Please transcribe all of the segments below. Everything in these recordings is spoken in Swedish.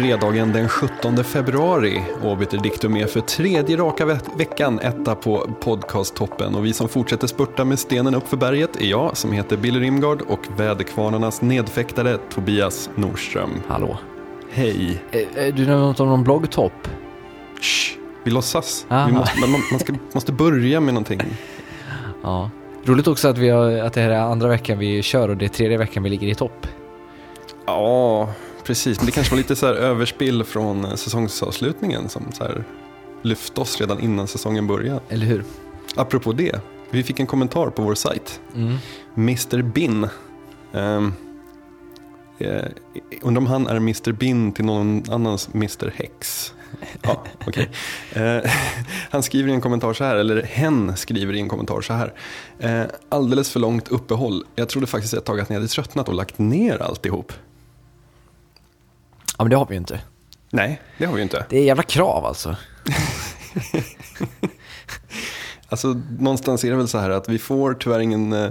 är fredagen den 17 februari Obiter Dictum är för tredje raka ve veckan etta på podcasttoppen och vi som fortsätter spurta med stenen upp för berget är jag som heter Billy Rimgard och väderkvarnarnas nedfäktare Tobias Norström. Hallå. Hej. Eh, eh, Du nämnde något om någon bloggtopp. Shh, vi låtsas. Aha. Vi måste, man, man ska, måste börja med någonting. Ja. Roligt också att, vi har, att det här är andra veckan vi kör och det är tredje veckan vi ligger i topp. Ja, precis. Men det kanske var lite så här överspill från eh, säsongsavslutningen som så här lyfte oss redan innan säsongen började. Eller hur? Apropå det, vi fick en kommentar på vår sajt. Mm. Mr Bin. Um, eh, undrar om han är Mr Bin till någon annans Mr Hex. Ja, okej. Eh, han skriver i en kommentar så här, eller hen skriver i en kommentar så här. Eh, alldeles för långt uppehåll. Jag trodde faktiskt ett tag att ni hade tröttnat och lagt ner alltihop. Ja men det har vi ju inte. Nej, det har vi ju inte. Det är jävla krav alltså. Alltså någonstans är det väl så här att vi får tyvärr ingen, eh,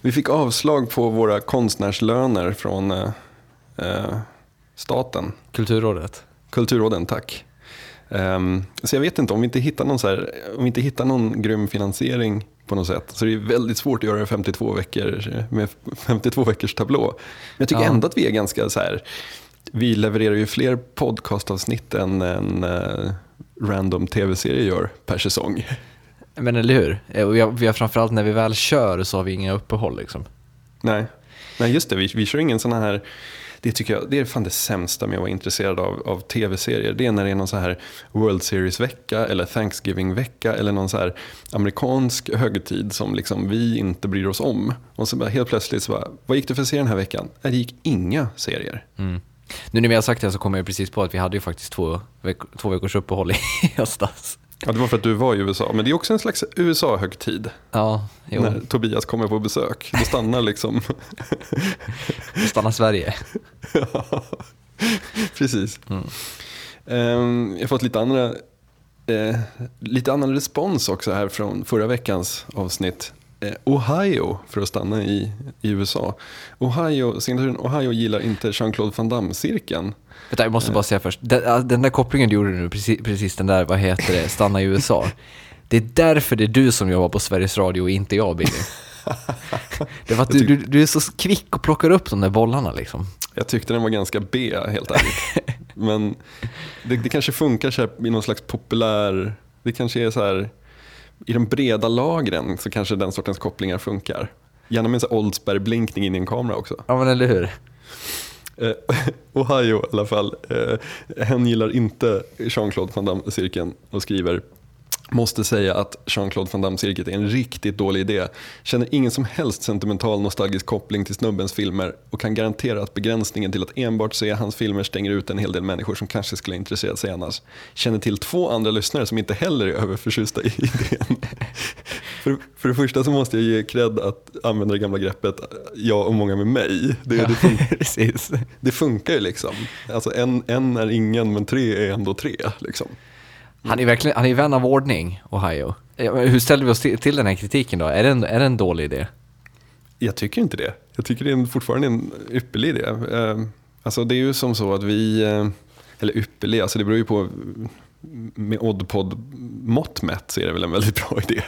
vi fick avslag på våra konstnärslöner från eh, eh, staten. Kulturrådet. Kulturråden, tack. Ehm, så jag vet inte, om vi inte hittar någon, så här, om vi inte hittar någon grym finansiering på något sätt så det är väldigt svårt att göra 52 veckor med 52 veckors tablå. Men jag tycker Ja. ändå att vi är ganska så här, vi levererar ju fler podcastavsnitt än en eh, random tv-serie gör per säsong. Men eller hur? Eh, Och vi har framförallt när vi väl kör så har vi inga uppehåll liksom. Nej, Nej just det, vi, vi kör ingen sån här det tycker jag det är fan det sämsta med att vara intresserad av, av tv-serier. Det är när det är någon så här World Series-vecka eller Thanksgiving-vecka eller någon så här amerikansk högtid som liksom vi inte bryr oss om. Och så bara helt plötsligt så bara, vad gick det för serier den här veckan? Nej, det gick inga serier. Mm. Nu när vi har sagt det så kommer jag precis på att vi hade ju faktiskt två, veck två veckors uppehåll i höstas. Ja, det var för att du var i USA, men det är också en slags USA-högtid. Ja, jo. När Tobias kommer på besök. Då stannar liksom Stanna Sverige. Ja, Precis. Mm. Ehm, jag har fått lite andra eh, lite annan respons också här från förra veckans avsnitt. Eh, Ohio, för att stanna i, i USA. Ohio, signaturen Ohio gillar inte Jean-Claude Van Damme-cirkeln. Vänta, jag måste bara säga först. Den, den där kopplingen du gjorde nu, precis, precis den där, vad heter det, stanna i USA. Det är därför det är du som jobbar på Sveriges Radio och inte jag, Billy. Det för att du, du, du är så kvick och plockar upp de där bollarna liksom. Jag tyckte den var ganska B, helt ärligt. Men det, det kanske funkar så här i någon slags populär... Det kanske är så här... I de breda lagren så kanske den sortens kopplingar funkar. Gärna med en Oldsberg-blinkning in i en kamera också. Ja men eller hur? Eh, Ohio i alla fall. Eh, hen gillar inte Jean-Claude Van Damme-cirkeln och skriver Måste säga att Jean-Claude Van Damme-cirkeln är en riktigt dålig idé. Känner ingen som helst sentimental nostalgisk koppling till snubbens filmer och kan garantera att begränsningen till att enbart se hans filmer stänger ut en hel del människor som kanske skulle intressera sig annars. Känner till två andra lyssnare som inte heller är överförtjusta i idén. för, för det första så måste jag ge cred att använda det gamla greppet jag och många med mig. Det, det, fun- precis. det funkar ju liksom. Alltså en, en är ingen men tre är ändå tre. Liksom. Han är verkligen, han är vän av ordning, Ohio. Hur ställer vi oss till, till den här kritiken då? Är det, en, är det en dålig idé? Jag tycker inte det. Jag tycker det är en, fortfarande en ypperlig idé. Eh, Alltså det är ju som så att vi, eh, eller ypperlig, alltså det beror ju på, med Oddpod-mått mätt så är det väl en väldigt bra idé.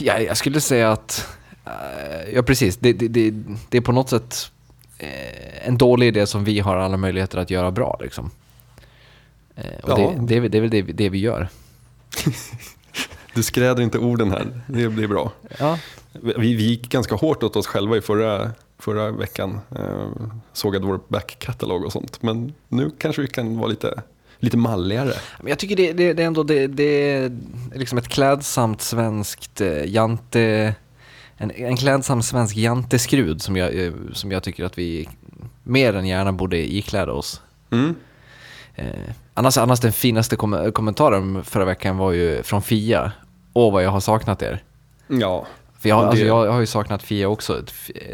Ja, jag skulle säga att, eh, ja precis, det, det, det, det är på något sätt eh, en dålig idé som vi har alla möjligheter att göra bra liksom. Eh, och Ja. det, det, det är väl det, vi- det vi gör. Du skräder inte orden här, det blir bra. Ja. Vi, vi gick ganska hårt åt oss själva i förra, förra veckan. Eh, sågade vår backkatalog och sånt. Men nu kanske vi kan vara lite, lite malligare. Men jag tycker det, det, det är ändå det, det är liksom ett klädsamt svenskt eh, jante... En, en klädsam svensk janteskrud som jag, eh, som jag tycker att vi mer än gärna borde ikläda oss. Mm. Eh, annars, annars den finaste kom- kommentaren förra veckan var ju från Fia. Åh vad jag har saknat er. Ja, För jag, det- alltså, jag har ju saknat Fia också.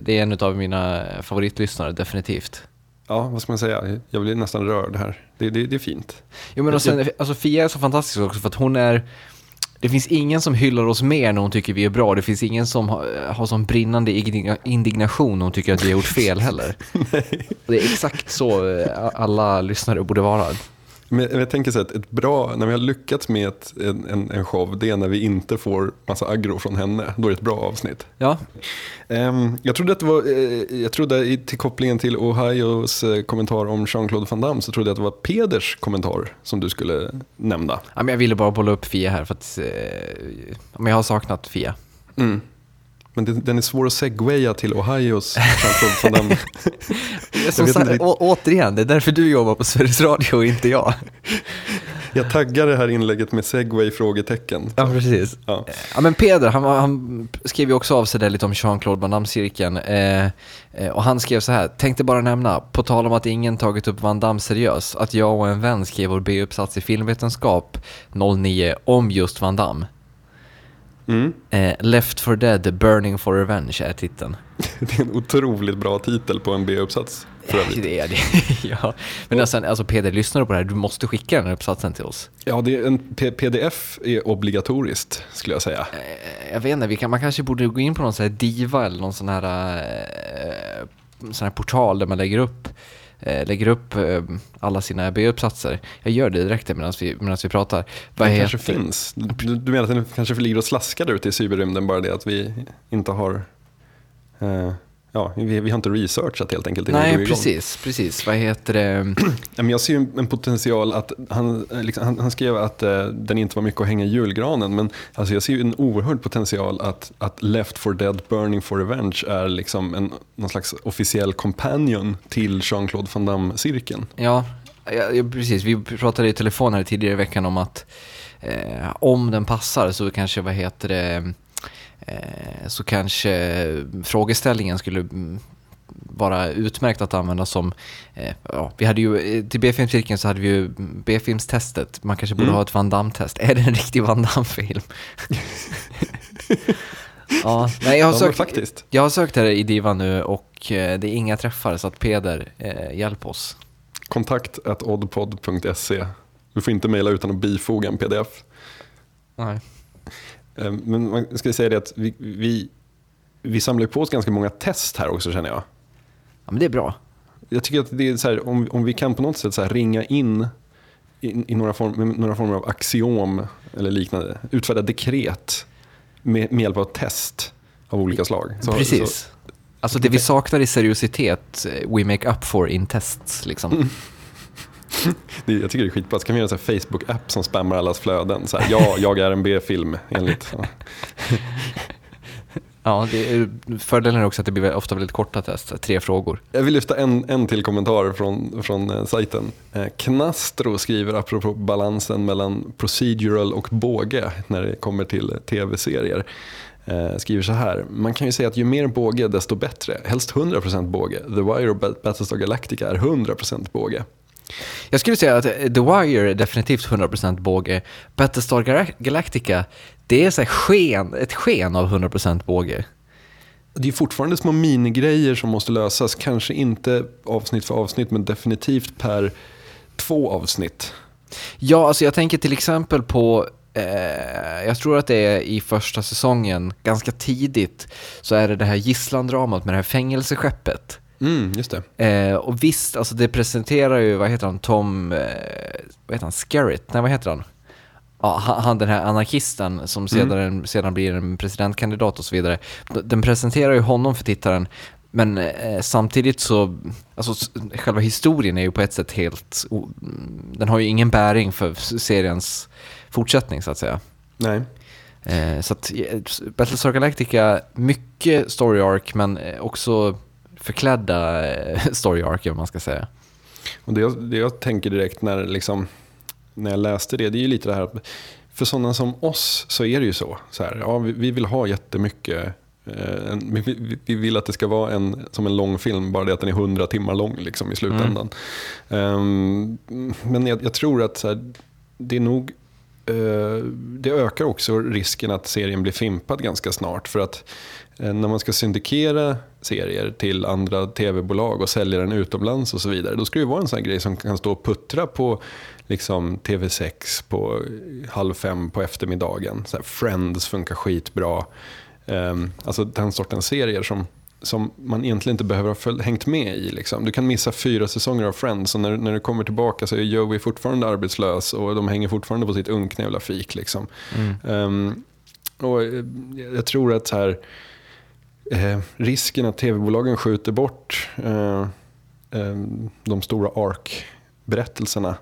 Det är en av mina favoritlyssnare, definitivt. ja, vad ska man säga? Jag blir nästan rörd här. Det, det, det är fint. Jo men och sen, alltså Fia är så fantastisk också för att hon är Det finns ingen som hyllar oss mer när hon tycker vi är bra. Det finns ingen som har, har sån brinnande indignation när hon tycker att vi har gjort fel heller. Det är exakt så eh, alla lyssnare borde vara. Men jag, tänker så att ett bra, när vi har lyckats med ett, en, en, show, det är när vi inte får massa aggro från henne. Då är det ett bra avsnitt. Ja, Ehm, jag trodde att det var, eh, jag trodde i, till kopplingen till Ohios eh, kommentar om Jean-Claude Van Damme så trodde jag att det var Peders kommentar som du skulle nämna. Ja, men jag ville bara bolla upp Fia här för att eh, men jag har saknat Fia. Mm. Men det, den är svår att segwaya till Ohios Van Damme. Som sagt, å, återigen, det är därför du jobbar på Sveriges Radio och inte jag. Jag taggar det här inlägget med segway frågetecken. Ja, precis. Ja. Ja, men Peder, han, han skrev ju också av sig där lite om Jean-Claude Van Damme-cirkeln. Eh, eh, och han skrev så här, tänkte bara nämna, på tal om att ingen tagit upp Van Damme seriöst, att jag och en vän skrev vår B-uppsats i filmvetenskap 09 om just Van Damme. Mm. Eh, Left for Dead, Burning for Revenge är titeln. Det är en otroligt bra titel på en B-uppsats för övrigt. Det är det, ja. Men alltså, alltså Peder, lyssnar du på det här? Du måste skicka den här uppsatsen till oss. Ja, det är en pdf är obligatoriskt skulle jag säga. Eh, Jag vet inte, vi kan, man kanske borde gå in på någon sån här diva eller någon sån här, eh, sån här portal där man lägger upp, eh, lägger upp eh, alla sina B-uppsatser. Jag gör det direkt medan vi, medans vi pratar. Vad Den kanske finns. Du, du menar att den kanske ligger och slaskar ute i cyberrymden bara det att vi inte har eh, Ja, vi, vi har inte researchat helt enkelt Nej, precis, precis. Vad heter det? Jag ser en potential att han, liksom, han, han skrev att eh, den inte var mycket att hänga i julgranen men alltså, jag ser en oerhörd potential att, att Left for Dead Burning for Revenge är liksom en, någon slags officiell companion till Jean-Claude Van Damme-cirkeln. Ja, ja, precis. Vi pratade i telefon här tidigare i veckan om att eh, om den passar så kanske, vad heter det, så kanske frågeställningen skulle vara utmärkt att använda som, eh, ja, vi hade ju, eh, till B-filmscirkeln så hade vi ju B-filmstestet, man kanske borde Mm. ha ett Van Damme-test. Är det en riktig Van Damme-film? ja, nej jag har sökt, faktiskt. jag har sökt här i Diva nu och eh, det är inga träffar så att Peder, eh, hjälp oss. Kontakt at oddpod.se. Du får inte mejla utan att bifoga en pdf. Nej. Eh, Men man ska säga det att vi, vi, vi samlar på oss ganska många test här också känner jag. Ja, men det är bra. Jag tycker att det är så här, om, om vi kan på något sätt så ringa in i, i några, form, några former av axiom eller liknande, utfärda dekret med, med hjälp av test av olika slag. Så- Precis. Så, alltså det vi saknar i seriositet, eh, we make up for in tests liksom. jag tycker det är skitbra. Så kan vi göra en Facebook-app som spammar allas flöden. Så här, ja, jag är en B-film enligt... Ja. Ja, det är, fördelen är också att det blir ofta väldigt korta test, tre frågor. Jag vill lyfta en, en till kommentar från, från eh, sajten. Eh, Knastro skriver apropå balansen mellan procedural och båge när det kommer till tv-serier. Eh, skriver så här, man kan ju säga att ju mer båge desto bättre. Helst 100% båge. The Wire och Bat- Battlestar Galactica är 100% båge. Jag skulle säga att eh, The Wire är definitivt 100% båge. Battlestar Gal- Galactica, det är så sken, ett sken av 100% båge. Det är fortfarande små minigrejer som måste lösas. Kanske inte avsnitt för avsnitt men definitivt per två avsnitt. Ja, alltså jag tänker till exempel på, eh, jag tror att det är i första säsongen, ganska tidigt, så är det det här gisslandramat med det här fängelseskeppet. Mm, just det. Eh, och visst, alltså det presenterar ju, vad heter han, Tom, eh, vad heter han, Skerritt? Nej, vad heter han? Ja, han, den här anarkisten som sedan, sedan blir en presidentkandidat och så vidare. Den presenterar ju honom för tittaren, men eh, samtidigt så, alltså själva historien är ju på ett sätt helt, o- den har ju ingen bäring för seriens fortsättning så att säga. Nej. Eh, så att eh, Battlestar Galactica, mycket story arc men eh, också förklädda eh, story arc om man ska säga. Och det, jag, det jag tänker direkt när, liksom, när jag läste det, det är ju lite det här för sådana som oss så är det ju så. så här, ja, vi, vi vill ha jättemycket. Eh, en, vi, vi, vi vill att det ska vara en, som en lång film, bara det att den är 100 timmar lång liksom, i slutändan. Ehm, men jag, jag tror att så här, det är nog eh, det ökar också risken att serien blir fimpad ganska snart. För att när man ska syndikera serier till andra tv-bolag och sälja den utomlands och så vidare. Då ska det vara en sån grej som kan stå och puttra på liksom, TV6 på halv fem på eftermiddagen. Så här, Friends funkar skitbra. Um, alltså den sortens serier som, som man egentligen inte behöver ha följt, hängt med i. Liksom. Du kan missa fyra säsonger av Friends och när, när du kommer tillbaka så är Joey fortfarande arbetslös och de hänger fortfarande på sitt unkna jävla fik. Liksom. Mm. Um, och jag tror att så här, eh, risken att tv-bolagen skjuter bort eh, eh, de stora ARK-berättelserna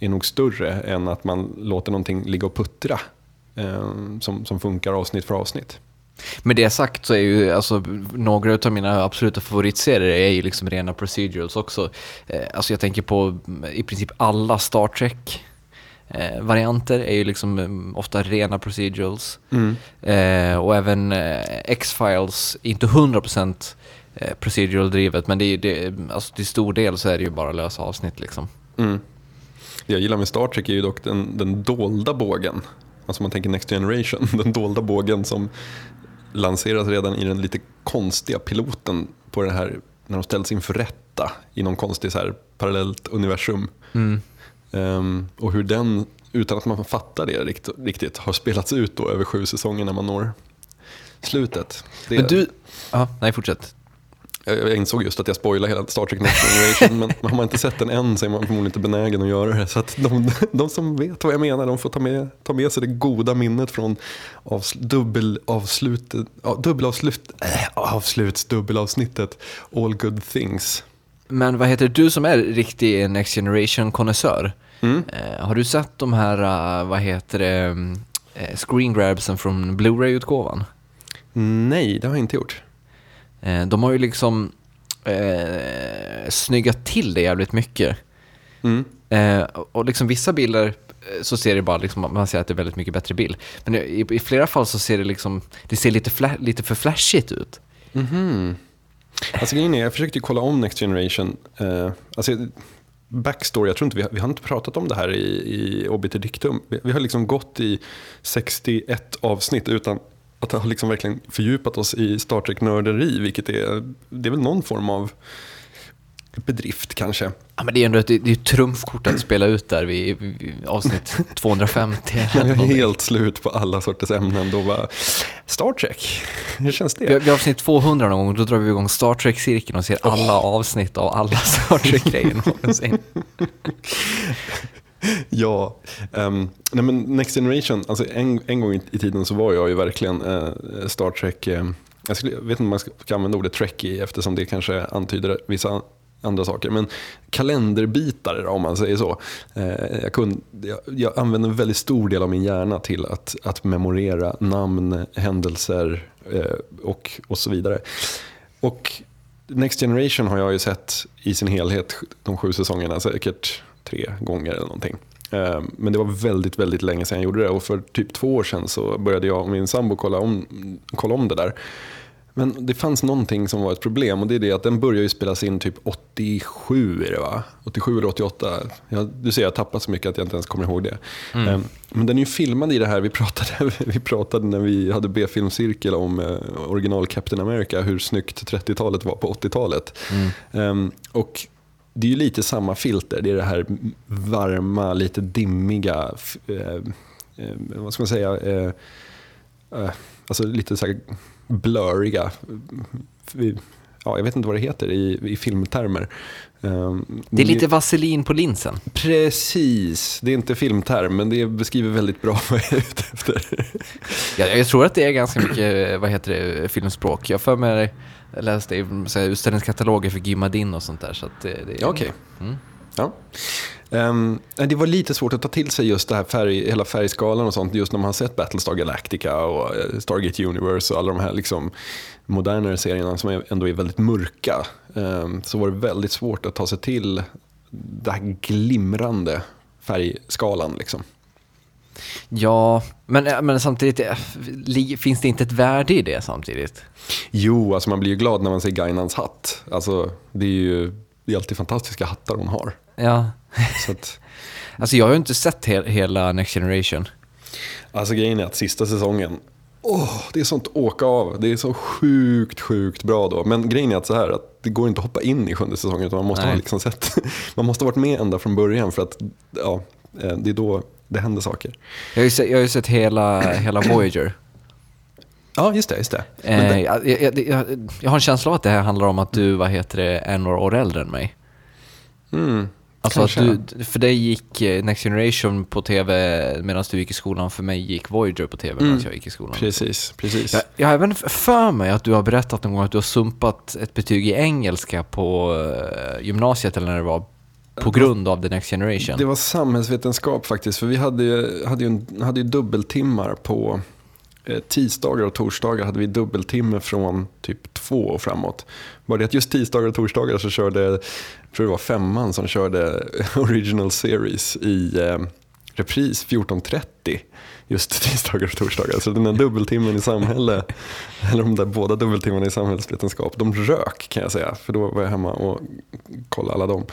är nog större än att man låter någonting ligga och puttra eh, som, som funkar avsnitt för avsnitt. Med det sagt så är ju alltså, några av mina absoluta favoritserier är ju liksom rena procedurals också. Eh, alltså jag tänker på mm, i princip alla Star Trek eh, varianter är ju liksom mm, ofta rena procedurals. Mm. Eh, och även eh, X-Files, inte 100% eh, procedural drivet men det är, det, alltså till stor del så är det ju bara lösa avsnitt liksom. Mm. Det jag gillar med Star Trek är ju dock den, den dolda bågen. Alltså man tänker Next Generation, den dolda bågen som lanseras redan i den lite konstiga piloten på det här när de ställs inför rätta i någon konstig så här parallellt universum. Mm. Um, och hur den, utan att man fattar det riktigt, har spelats ut då över sju säsonger när man når slutet. Det... Men du, ja, nej fortsätt. Jag insåg just att jag spoilade hela Star Trek Next Generation, men har man inte sett den än så är man förmodligen inte benägen att göra det. Så att de, de som vet vad jag menar, de får ta med, ta med sig det goda minnet från avs, dubbelavslutet, dubbelavslut, äh, avsluts, dubbelavsnittet All Good Things. Men vad heter du som är riktig Next Generation-konnässör? Mm. Eh, har du sett de här, uh, vad heter det, uh, screen grabsen från Blu-ray-utgåvan? Nej, det har jag inte gjort. Eh, de har ju liksom eh, snyggat till det jävligt mycket. Mm. Eh, och liksom vissa bilder eh, så ser det bara, liksom, man ser att det är väldigt mycket bättre bild. Men i, i flera fall så ser det liksom, det ser lite, fla, lite för flashigt ut. Mm -hmm. Alltså grejen är, jag försökte kolla om Next Generation. Uh, alltså, backstory, jag tror inte vi, vi har inte pratat om det här i, i Obiter Dictum. Vi, vi, har liksom gått i 61 avsnitt utan att ha liksom verkligen fördjupat oss i Star Trek-nörderi, vilket är, det är väl någon form av bedrift kanske. Ja, men det är ett, det är trumfkort att spela ut där vid, vid avsnitt 250. Jag är helt slut på alla sorters ämnen. Då bara, Star Trek, hur känns det? Vid, vid avsnitt 200 någon gång, då drar vi igång Star Trek-cirkeln och ser alla avsnitt av alla Star Trek-grejer någonsin. ja, um, nej men Next Generation, alltså en, en gång i tiden så var jag ju verkligen uh, Star Trek, uh, jag, skulle, jag vet inte om man ska använda ordet trekkie eftersom det kanske antyder vissa andra saker. Men kalenderbitare om man säger så. Eh, jag, kunde, jag, jag använde en väldigt stor del av min hjärna till att, att memorera namn, händelser eh, och, och så vidare. Och Next Generation har jag ju sett i sin helhet de sju säsongerna säkert tre gånger eller någonting. Eh, men det var väldigt, väldigt länge sedan jag gjorde det och för typ två år sedan så började jag och min sambo kolla om, kolla om det där. Men det fanns någonting som var ett problem och det är det att den började ju spelas in typ 87 är det va? 87 eller 88. Jag, du ser jag har tappat så mycket att jag inte ens kommer ihåg det. Mm. Um, men den är ju filmad i det här, vi pratade, vi pratade när vi hade B-filmcirkel om uh, original Captain America, hur snyggt 30-talet var på 80-talet. Mm. Um, och det är ju lite samma filter. Det är det här varma, lite dimmiga, eh, eh, vad ska man säga, eh, eh alltså lite så här blurriga. Ja, jag vet inte vad det heter i, i filmtermer. Ehm, det är lite vaselin på linsen. Precis, det är inte filmterm men det beskriver väldigt bra vad jag är ute efter. ja, jag tror att det är ganska mycket vad heter det, filmspråk. Jag för mig jag läste i utställningskataloger för Gimadin och sånt där. Så det, det, Okej. Okay. Mm. Ja. Um, det var lite svårt att ta till sig just det här färg, hela färgskalan och sånt just när man har sett Battlestar Galactica och eh, Stargate Universe och alla de här liksom modernare serierna som ändå är väldigt mörka. Um, så var det väldigt svårt att ta sig till den här glimrande färgskalan. Liksom. Ja, men, men samtidigt, eh, finns det inte ett värde i det samtidigt? Jo, alltså man blir ju glad när man ser Gainans hatt. Alltså, det är ju det är alltid fantastiska hattar hon har. Ja. Så att... alltså jag har ju inte sett he hela Next Generation. Alltså grejen är att sista säsongen, åh, det är sånt åka av. Det är så sjukt, sjukt bra då. Men grejen är att så här, att det går inte att hoppa in i sjunde säsongen utan man måste Nej. ha liksom sett, man måste ha varit med ända från början för att ja, eh, det är då det händer saker. Jag har ju sett, jag har sett hela, hela Voyager. Ja, just det. Just det. Eh, jag, jag, jag, jag har en känsla av att det här handlar om att du, vad heter det, är några år äldre än mig. mm, Alltså att du, för dig gick eh, Next Generation på tv medan du gick i skolan, för mig gick Voyager på tv medan Mm. jag gick i skolan. Precis, precis. Jag, jag har även för mig att du har berättat någon gång att du har sumpat ett betyg i engelska på eh, gymnasiet eller när det var, på grund av The Next Generation. Det var samhällsvetenskap faktiskt, för vi hade, ju- hade, ju, hade ju dubbeltimmar på Eh, tisdagar och torsdagar hade vi dubbeltimme från typ två och framåt. Bara det att just tisdagar och torsdagar så körde, jag tror det var femman som körde original series i eh, repris 14.30 just tisdagar och torsdagar. Så den där dubbeltimmen i samhälle, eller de där båda dubbeltimmarna i samhällsvetenskap, de rök kan jag säga. För då var jag hemma och kollade alla dem.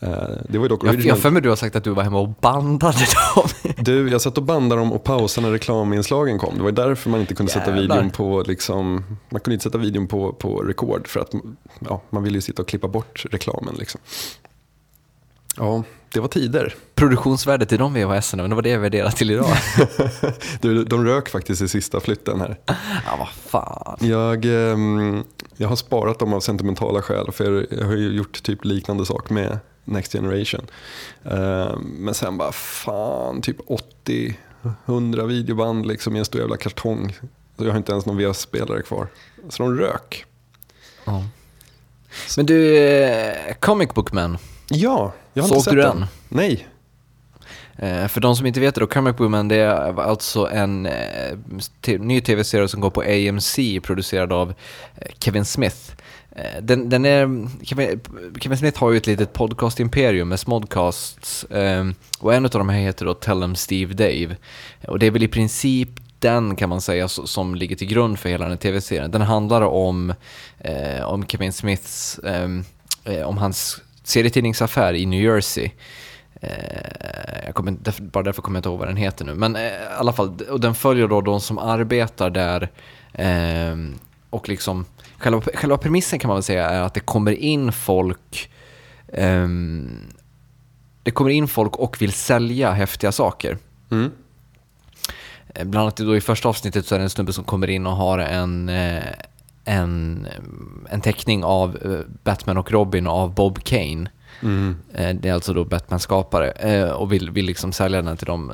Eh, Det var ju dock jag jag original har för mig du har sagt att du var hemma och bandade dem. du, jag satt och bandade dem och pausade när reklaminslagen kom. Det var därför man inte kunde sätta Jävlar. videon på, liksom, man kunde inte sätta videon på, på record för att ja, man ville ju sitta och klippa bort reklamen. Liksom. Ja, det var tider. Produktionsvärdet i de VHS, men det var det jag värderade till idag. Du, de rök faktiskt i sista flytten här. ja, vad fan. Jag, ehm, jag har sparat dem av sentimentala skäl för jag har ju gjort typ liknande sak med Next Generation. Ehm, men sen bara fan, typ 80-100 videoband liksom i en stor jävla kartong. Jag har inte ens någon VHS-spelare kvar. Så de rök. Ja. Men du, eh, Comic Book Man. Ja, jag har Såg inte sett du den. den? Nej. Eh, för de som inte vet det då, Comic Book Man det är alltså en eh, ny tv-serie som går på AMC producerad av eh, Kevin Smith. Eh, den, den är, Kevin, Smith har ju ett litet podcast-imperium med smodcasts eh, och en av de här heter då Tell them Steve Dave. Och det är väl i princip den kan man säga som ligger till grund för hela den här tv-serien. Den handlar om, eh, om Kevin Smiths, ehm, eh, om hans serietidningsaffär i New Jersey. Eh, jag kommer, därför, bara därför kommer jag inte ihåg vad den heter nu. Men eh, i alla fall, och den följer då de som arbetar där. Ehm, och liksom, själva, själva premissen kan man väl säga är att det kommer in folk ehm, det kommer in folk och vill sälja häftiga saker. Mm. Eh, Bland annat då i första avsnittet så är det en snubbe som kommer in och har en, eh, en, en teckning av eh, Batman och Robin av Bob Kane. Mm. Det är alltså då Batmans skapare och vill, vill liksom sälja den till dem.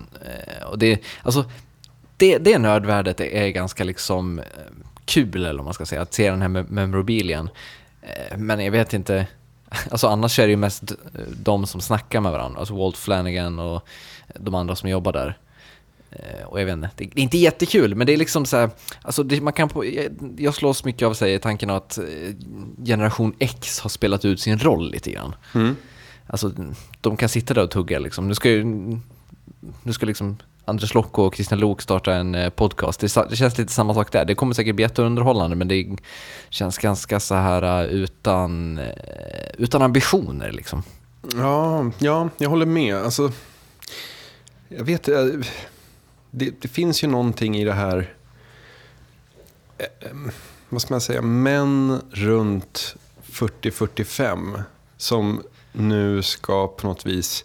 Och det, alltså, det, det nördvärdet är ganska liksom kul, eller vad man ska säga, att se den här mem- memorabilien. Eh, Men jag vet inte, alltså annars är det ju mest eh, de som snackar med varandra, alltså Walt Flanagan och de andra som jobbar där. Eh, Och jag vet inte, det är inte jättekul, men det är liksom så här, alltså det, man kan på, jag, slås mycket av sig tanken att generation X har spelat ut sin roll lite grann. Mm. Alltså, de kan sitta där och tugga liksom. Nu ska ju, nu ska liksom Anders Locke och Christian Lok startar en eh, podcast. Det, det känns lite samma sak där. Det kommer säkert bli jätteunderhållande, men det känns ganska så här eh, utan, eh, utan ambitioner liksom. Ja, ja, jag håller med. Alltså, jag vet, det, det finns ju någonting i det här, vad ska man säga, män runt 40-45 som nu ska på något vis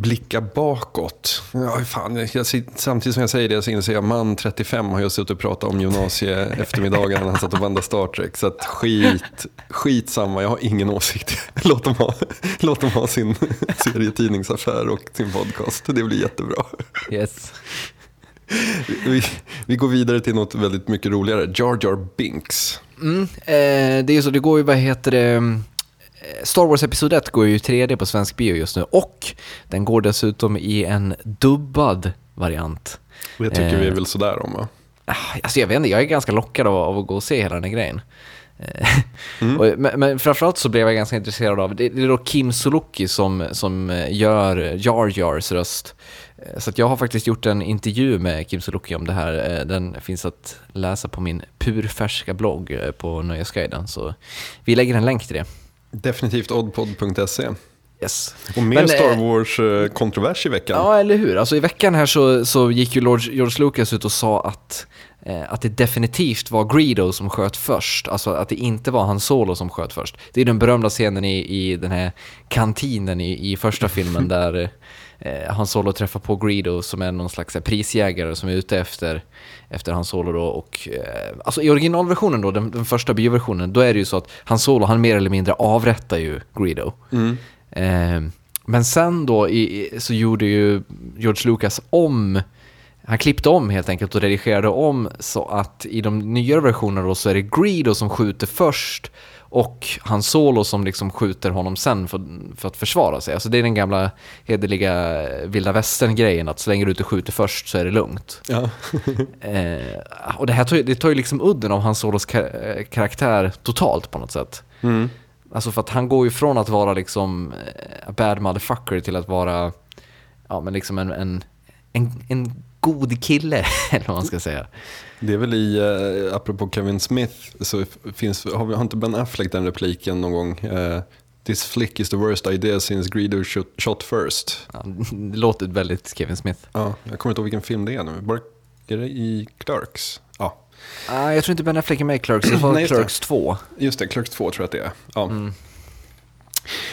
blicka bakåt. Ja, fan, jag, samtidigt som jag säger det så inser jag man 35 har jag suttit och pratat om gymnasie eftermiddagen när han satt och bandade Star Trek. Så att skit, skit samma, jag har ingen åsikt. Låt dem ha, låt dem ha sin serietidningsaffär och sin podcast. Det blir jättebra. Yes. Vi, vi går vidare till något väldigt mycket roligare. Jar Jar Binks. Mm, eh, det är så, det går ju, vad heter det, Star Wars Episod 1 går ju i 3D på svensk bio just nu och den går dessutom i en dubbad variant. Och jag tycker vi är Eh. väl sådär om va? Ah, Alltså jag vet inte, jag är ganska lockad av, av att gå och se hela den här grejen. Eh, och, men, men framförallt så blev jag ganska intresserad av, det, det är då Kim Sulocki som, som eh, gör Jar Jars röst. Eh, Så jag har faktiskt gjort en intervju med Kim Sulocki om det här. Eh, Den finns att läsa på min purfärska blogg eh, på Nöjesguiden. Så vi lägger en länk till det. Definitivt oddpod.se. Yes. Och mer Men, Star eh, Wars-kontrovers i veckan. Ja, eller hur? Alltså i veckan här så, så gick ju Lord, George Lucas ut och sa att, eh, att det definitivt var Greedo som sköt först. Alltså att det inte var Han Solo som sköt först. Det är den berömda scenen i, i den här kantinen i, i första filmen där eh, Han Solo träffar på Greedo som är någon slags eh, prisjägare som är ute efter, efter Han Solo då. Och, eh, alltså i originalversionen då, den, den första bioversionen, då är det ju så att Han Solo, han mer eller mindre avrättar ju Greedo. Eh, men sen då i- så gjorde ju George Lucas om, han klippte om helt enkelt och redigerade om så att i de nyare versionerna då så är det Greedo som skjuter först och Han Solo som liksom skjuter honom sen för, för att försvara sig. Alltså det är den gamla hederliga vilda västern-grejen att så länge du inte skjuter först så är det lugnt. Ja. Eh, och det här tar, det tar ju liksom udden av Hans Solos ka- eh, karaktär totalt på något sätt. Mm. Alltså för att han går ju från att vara liksom eh, a bad motherfucker till att vara ja, men liksom en, en, en, en god kille, eller vad man ska säga. Det är väl i, eh, apropå Kevin Smith, så finns, har, vi, har inte Ben Affleck den repliken någon gång? Eh, This flick is the worst idea since Greedo shot, shot first. Ja, det låter väldigt Kevin Smith. Ja, jag kommer inte ihåg vilken film det är nu. Bara, är det i Clerks? Ja, Ah, jag tror inte Ben Affleck är med i Clerks, det var Nej, just det. Clerks 2. just det. Clerks 2 tror jag att det är. Ja,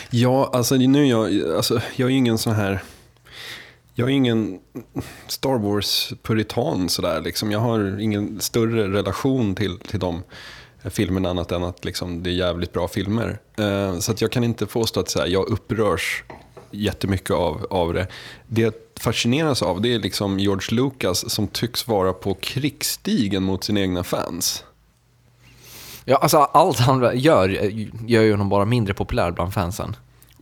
ja alltså nu jag, alltså, jag är ju ingen sån här... Jag är ingen Star Wars-puritan sådär. Liksom. Jag har ingen större relation till, till de filmerna annat än att liksom, det är jävligt bra filmer. Eh, så att jag kan inte påstå att så här, jag upprörs jättemycket av, av det. Det jag fascineras av det är liksom George Lucas som tycks vara på krigsstigen mot sina egna fans. Ja, alltså allt han gör gör ju honom bara mindre populär bland fansen.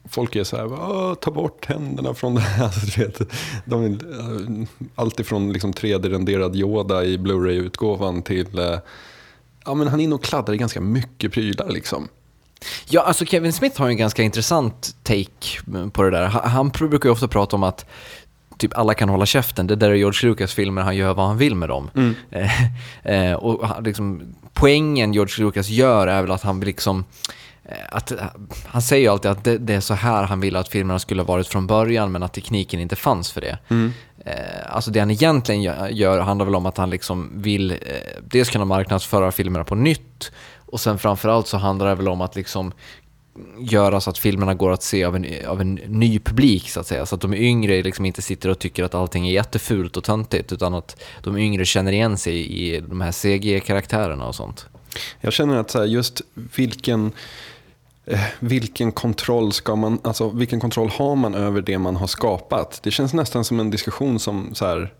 Folk är så här, "Åh, ta bort händerna från det här. Alltså, vet, de eh, allt ifrån liksom 3D-renderad Yoda i Blu-ray-utgåvan till... eh, Ja, men han är inne och kladdar i ganska mycket prylar liksom. Ja, alltså Kevin Smith har en ganska intressant take på det där. Han, han brukar ju ofta prata om att typ alla kan hålla käften, det där är George Lucas filmer, han gör vad han vill med dem. Eh, eh, och liksom, poängen George Lucas gör är väl att han vill liksom att, eh, han säger ju alltid att det, det är så här han vill att filmerna skulle ha varit från början men att tekniken inte fanns för det. Eh, alltså det han egentligen gör, gör handlar väl om att han liksom vill eh, dels kunna marknadsföra filmerna på nytt och sen framförallt så handlar det väl om att liksom göra så att filmerna går att se av en, av en ny publik så att säga. Så att de yngre liksom inte sitter och tycker att allting är jättefult och töntigt utan att de yngre känner igen sig i de här CG-karaktärerna och sånt. Jag känner att just vilken, eh, vilken kontroll ska man, alltså vilken kontroll har man över det man har skapat? Det känns nästan som en diskussion som så här,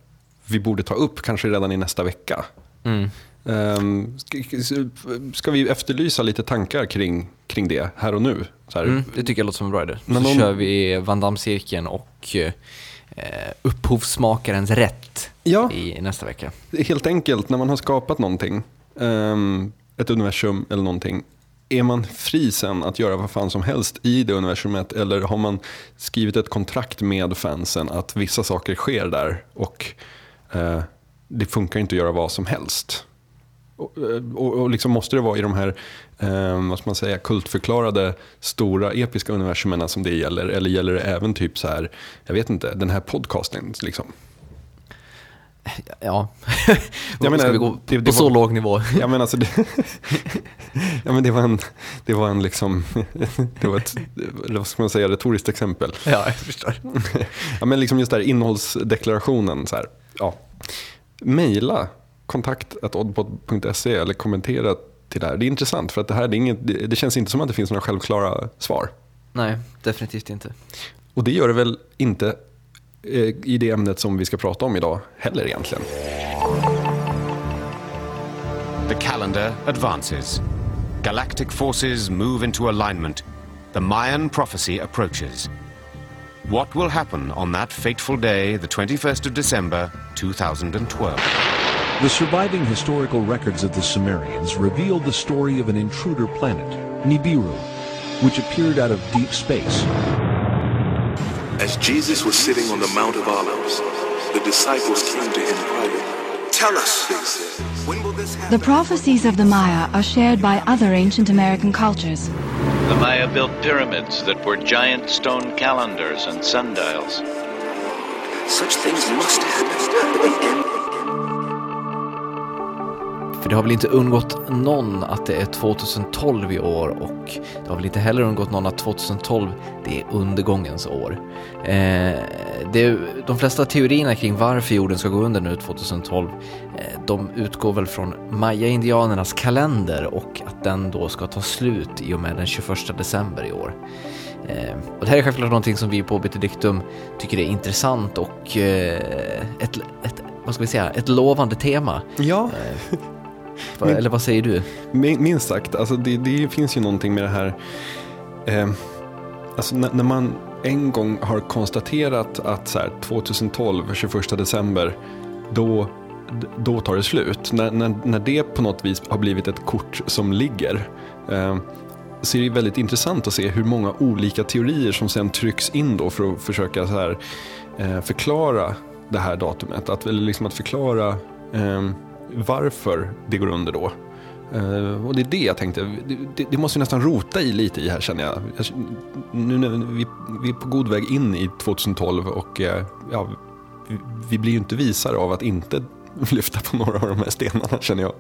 vi borde ta upp kanske redan i nästa vecka. Ehm, ska, ska vi efterlysa lite tankar kring, kring det här och nu? Här, Mm, det tycker jag låter som en bra idé. Så om- kör vi Van Damme-cirkeln och eh, upphovsmakarens rätt Ja. i nästa vecka. Helt enkelt, när man har skapat någonting, ehm, ett universum eller någonting, är man fri sen att göra vad fan som helst i det universumet eller har man skrivit ett kontrakt med fansen att vissa saker sker där och eh, det funkar inte att göra vad som helst? Och, eh, och, och liksom måste det vara i de här eh, vad ska man säga, kultförklarade stora episka universumen som det gäller? Eller gäller det även typ så här, jag vet inte, den här podcasten? Liksom? Ja, Jag menar, ska vi gå det- på det så var- låg nivå? Ja men alltså det, ja, men det var en, det var en liksom, det var ett, vad ska man säga, retoriskt exempel. Ja, jag förstår. Ja men liksom just där innehållsdeklarationen så här, ja. Maila kontakt.oddpod.se eller kommentera till det här. Det är intressant för att det här det, inget, det, det känns inte som att det finns några självklara svar. Nej, definitivt inte. Och det gör det väl inte Eh, i det ämnet som vi ska prata om idag heller egentligen. The calendar advances. Galactic forces move into alignment. The Mayan prophecy approaches. What will happen on that fateful day, the 21st of December, 2012? The surviving historical records of the Sumerians reveal the story of an intruder planet, Nibiru, which appeared out of deep space. As Jesus was sitting on the Mount of Olives, the disciples came to him privately. Tell us, they said, when will this happen? The prophecies of the Maya are shared by other ancient American cultures. The Maya built pyramids that were giant stone calendars and sundials. Such things must happen at the end. För det har väl inte undgått någon att det är 2012 i år och det har väl inte heller undgått någon att 2012 det är undergångens år. Eh, det, de flesta teorierna kring varför jorden ska gå under nu 2012 eh, de utgår väl från maya-indianernas kalender och att den då ska ta slut i och med den 21 december i år. Eh, och det här är självklart någonting som vi på Betedictum tycker är intressant och eh, ett, ett, vad ska vi säga, ett lovande tema. Ja, Va- Eller vad säger du? min- minst sagt. Alltså det, det finns ju någonting med det här. Eh, alltså när, när man en gång har konstaterat att så här, 2012, 21 december, då, då tar det slut. När, när, när det på något vis har blivit ett kort som ligger. Eh, så är det väldigt intressant att se hur många olika teorier som sen trycks in då för att försöka så här, eh, förklara det här datumet. Att, eller liksom att förklara eh, varför det går under då. Uh, och det är det jag tänkte, det, det, det måste vi nästan rota i lite i här känner jag. jag nu när vi, vi är på god väg in i 2012 och uh, ja, vi, vi blir ju inte visare av att inte lyfta på några av de här stenarna känner jag.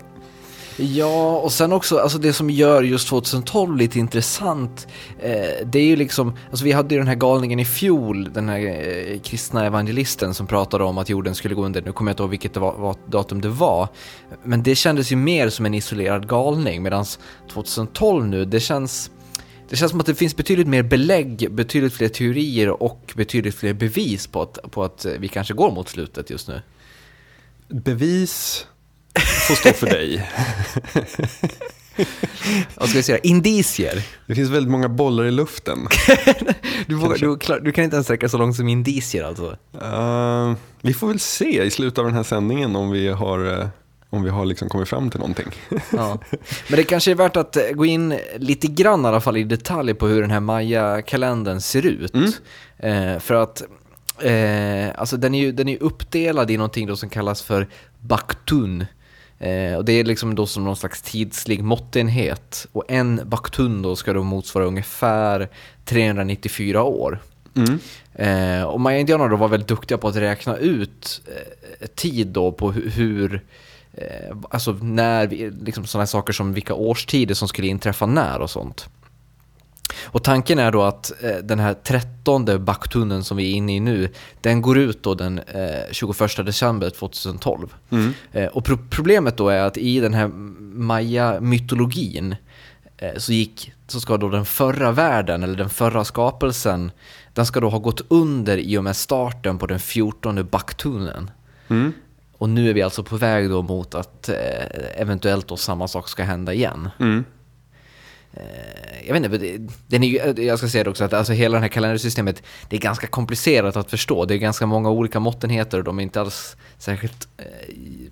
Ja, och sen också, alltså det som gör just 2012 lite intressant, eh, det är ju liksom, alltså vi hade ju den här galningen i fjol, den här eh, kristna evangelisten som pratade om att jorden skulle gå under, nu kommer jag inte ihåg vilket det var, vad datum det var, men det kändes ju mer som en isolerad galning, medan 2012 nu, det känns, det känns som att det finns betydligt mer belägg, betydligt fler teorier och betydligt fler bevis på att, på att eh, vi kanske går mot slutet just nu. Bevis får stå för dig. Vad ska vi säga? Indicier. Det finns väldigt många bollar i luften. Du, vågar, du, klar- du kan inte ens sträcka så långt som indicier alltså. Eh, vi får väl se i slutet av den här sändningen om vi har, eh, om vi har liksom kommit fram till någonting. Ja. Men det kanske är värt att eh, gå in lite grann i alla fall i detalj på hur den här Maya-kalendern ser ut. Eh, för att eh, alltså den är ju den är uppdelad i någonting då som kallas för baktun. Eh, och det är liksom då som någon slags tidslig måttenhet. Och en baktun då ska då motsvara ungefär 394 år. Eh, och Maya-indianerna då var väldigt duktiga på att räkna ut eh, tid då på hu- hur, eh, alltså när, vi, liksom sådana saker som vilka årstider som skulle inträffa när och sånt. Och tanken är då att eh, den här trettonde baktunnen som vi är inne i nu, den går ut då den eh, 21 december 2012. Eh, och pro- problemet då är att i den här maya-mytologin eh, så, gick, så ska då den förra världen, eller den förra skapelsen, den ska då ha gått under i och med starten på den 14 baktunnen. Och nu är vi alltså på väg då mot att eh, eventuellt då samma sak ska hända igen. Eh, jag vet inte, den är jag ska säga det också att alltså hela det här kalendersystemet, det är ganska komplicerat att förstå. Det är ganska många olika måttenheter och de är inte alls särskilt, eh,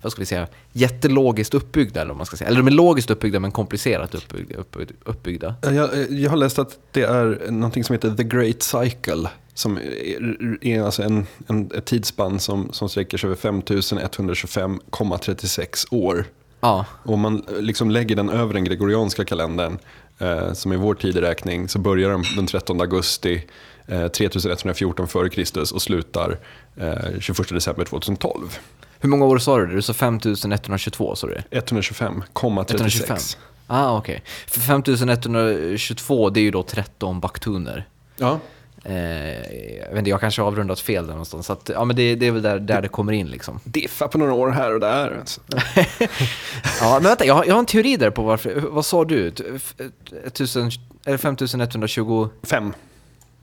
vad ska vi säga, jättelogiskt uppbyggda eller man ska säga. Eller de är logiskt uppbyggda men komplicerat uppbyggda. uppbyggda, uppbyggda. Jag, jag har läst att det är någonting som heter The Great Cycle. Som är, är alltså en, en, ett tidsspann som, som sträcker sig över 5125,36 år. Ja, Och man liksom lägger den över den gregorianska kalendern, eh, som är vår tideräkning, så börjar den den 13 augusti eh, 3114 f.Kr. och slutar eh, 21 december 2012. hur många år sa du? Du sa 5122 sa du det? 125,36. 125? Ah, okej. För 5122, det är ju då 13 baktuner. Ja. Eh, jag vet inte, jag kanske har avrundat fel där någonstans. Så att, ja, men det, det är väl där, där det kommer in liksom. Diffa på några år här och där. Alltså. Ja, men vänta, jag har, jag har en teori där på varför. Vad sa du? Ett- ett tusen- eller 5125?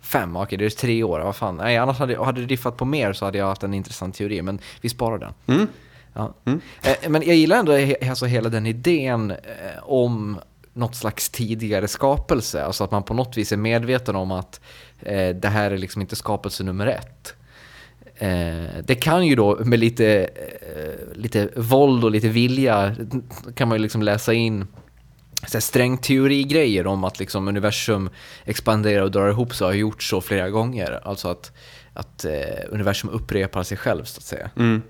Fem. Okej, det är tre år. Vad fan. Nej, annars hade, hade det diffat på mer så hade jag haft en intressant teori. Men vi sparar den. Mm. Ja. Eh, men jag gillar ändå he, alltså hela den idén eh, om något slags tidigare skapelse. Alltså att man på något vis är medveten om att eh, det här är liksom inte skapelse nummer ett. Eh, det kan ju då med lite, eh, lite våld och lite vilja kan man ju liksom läsa in så här strängteori-grejer om att liksom universum expanderar och drar ihop sig och har gjort så flera gånger. Alltså att att eh, universum upprepar sig själv så att säga. Mm.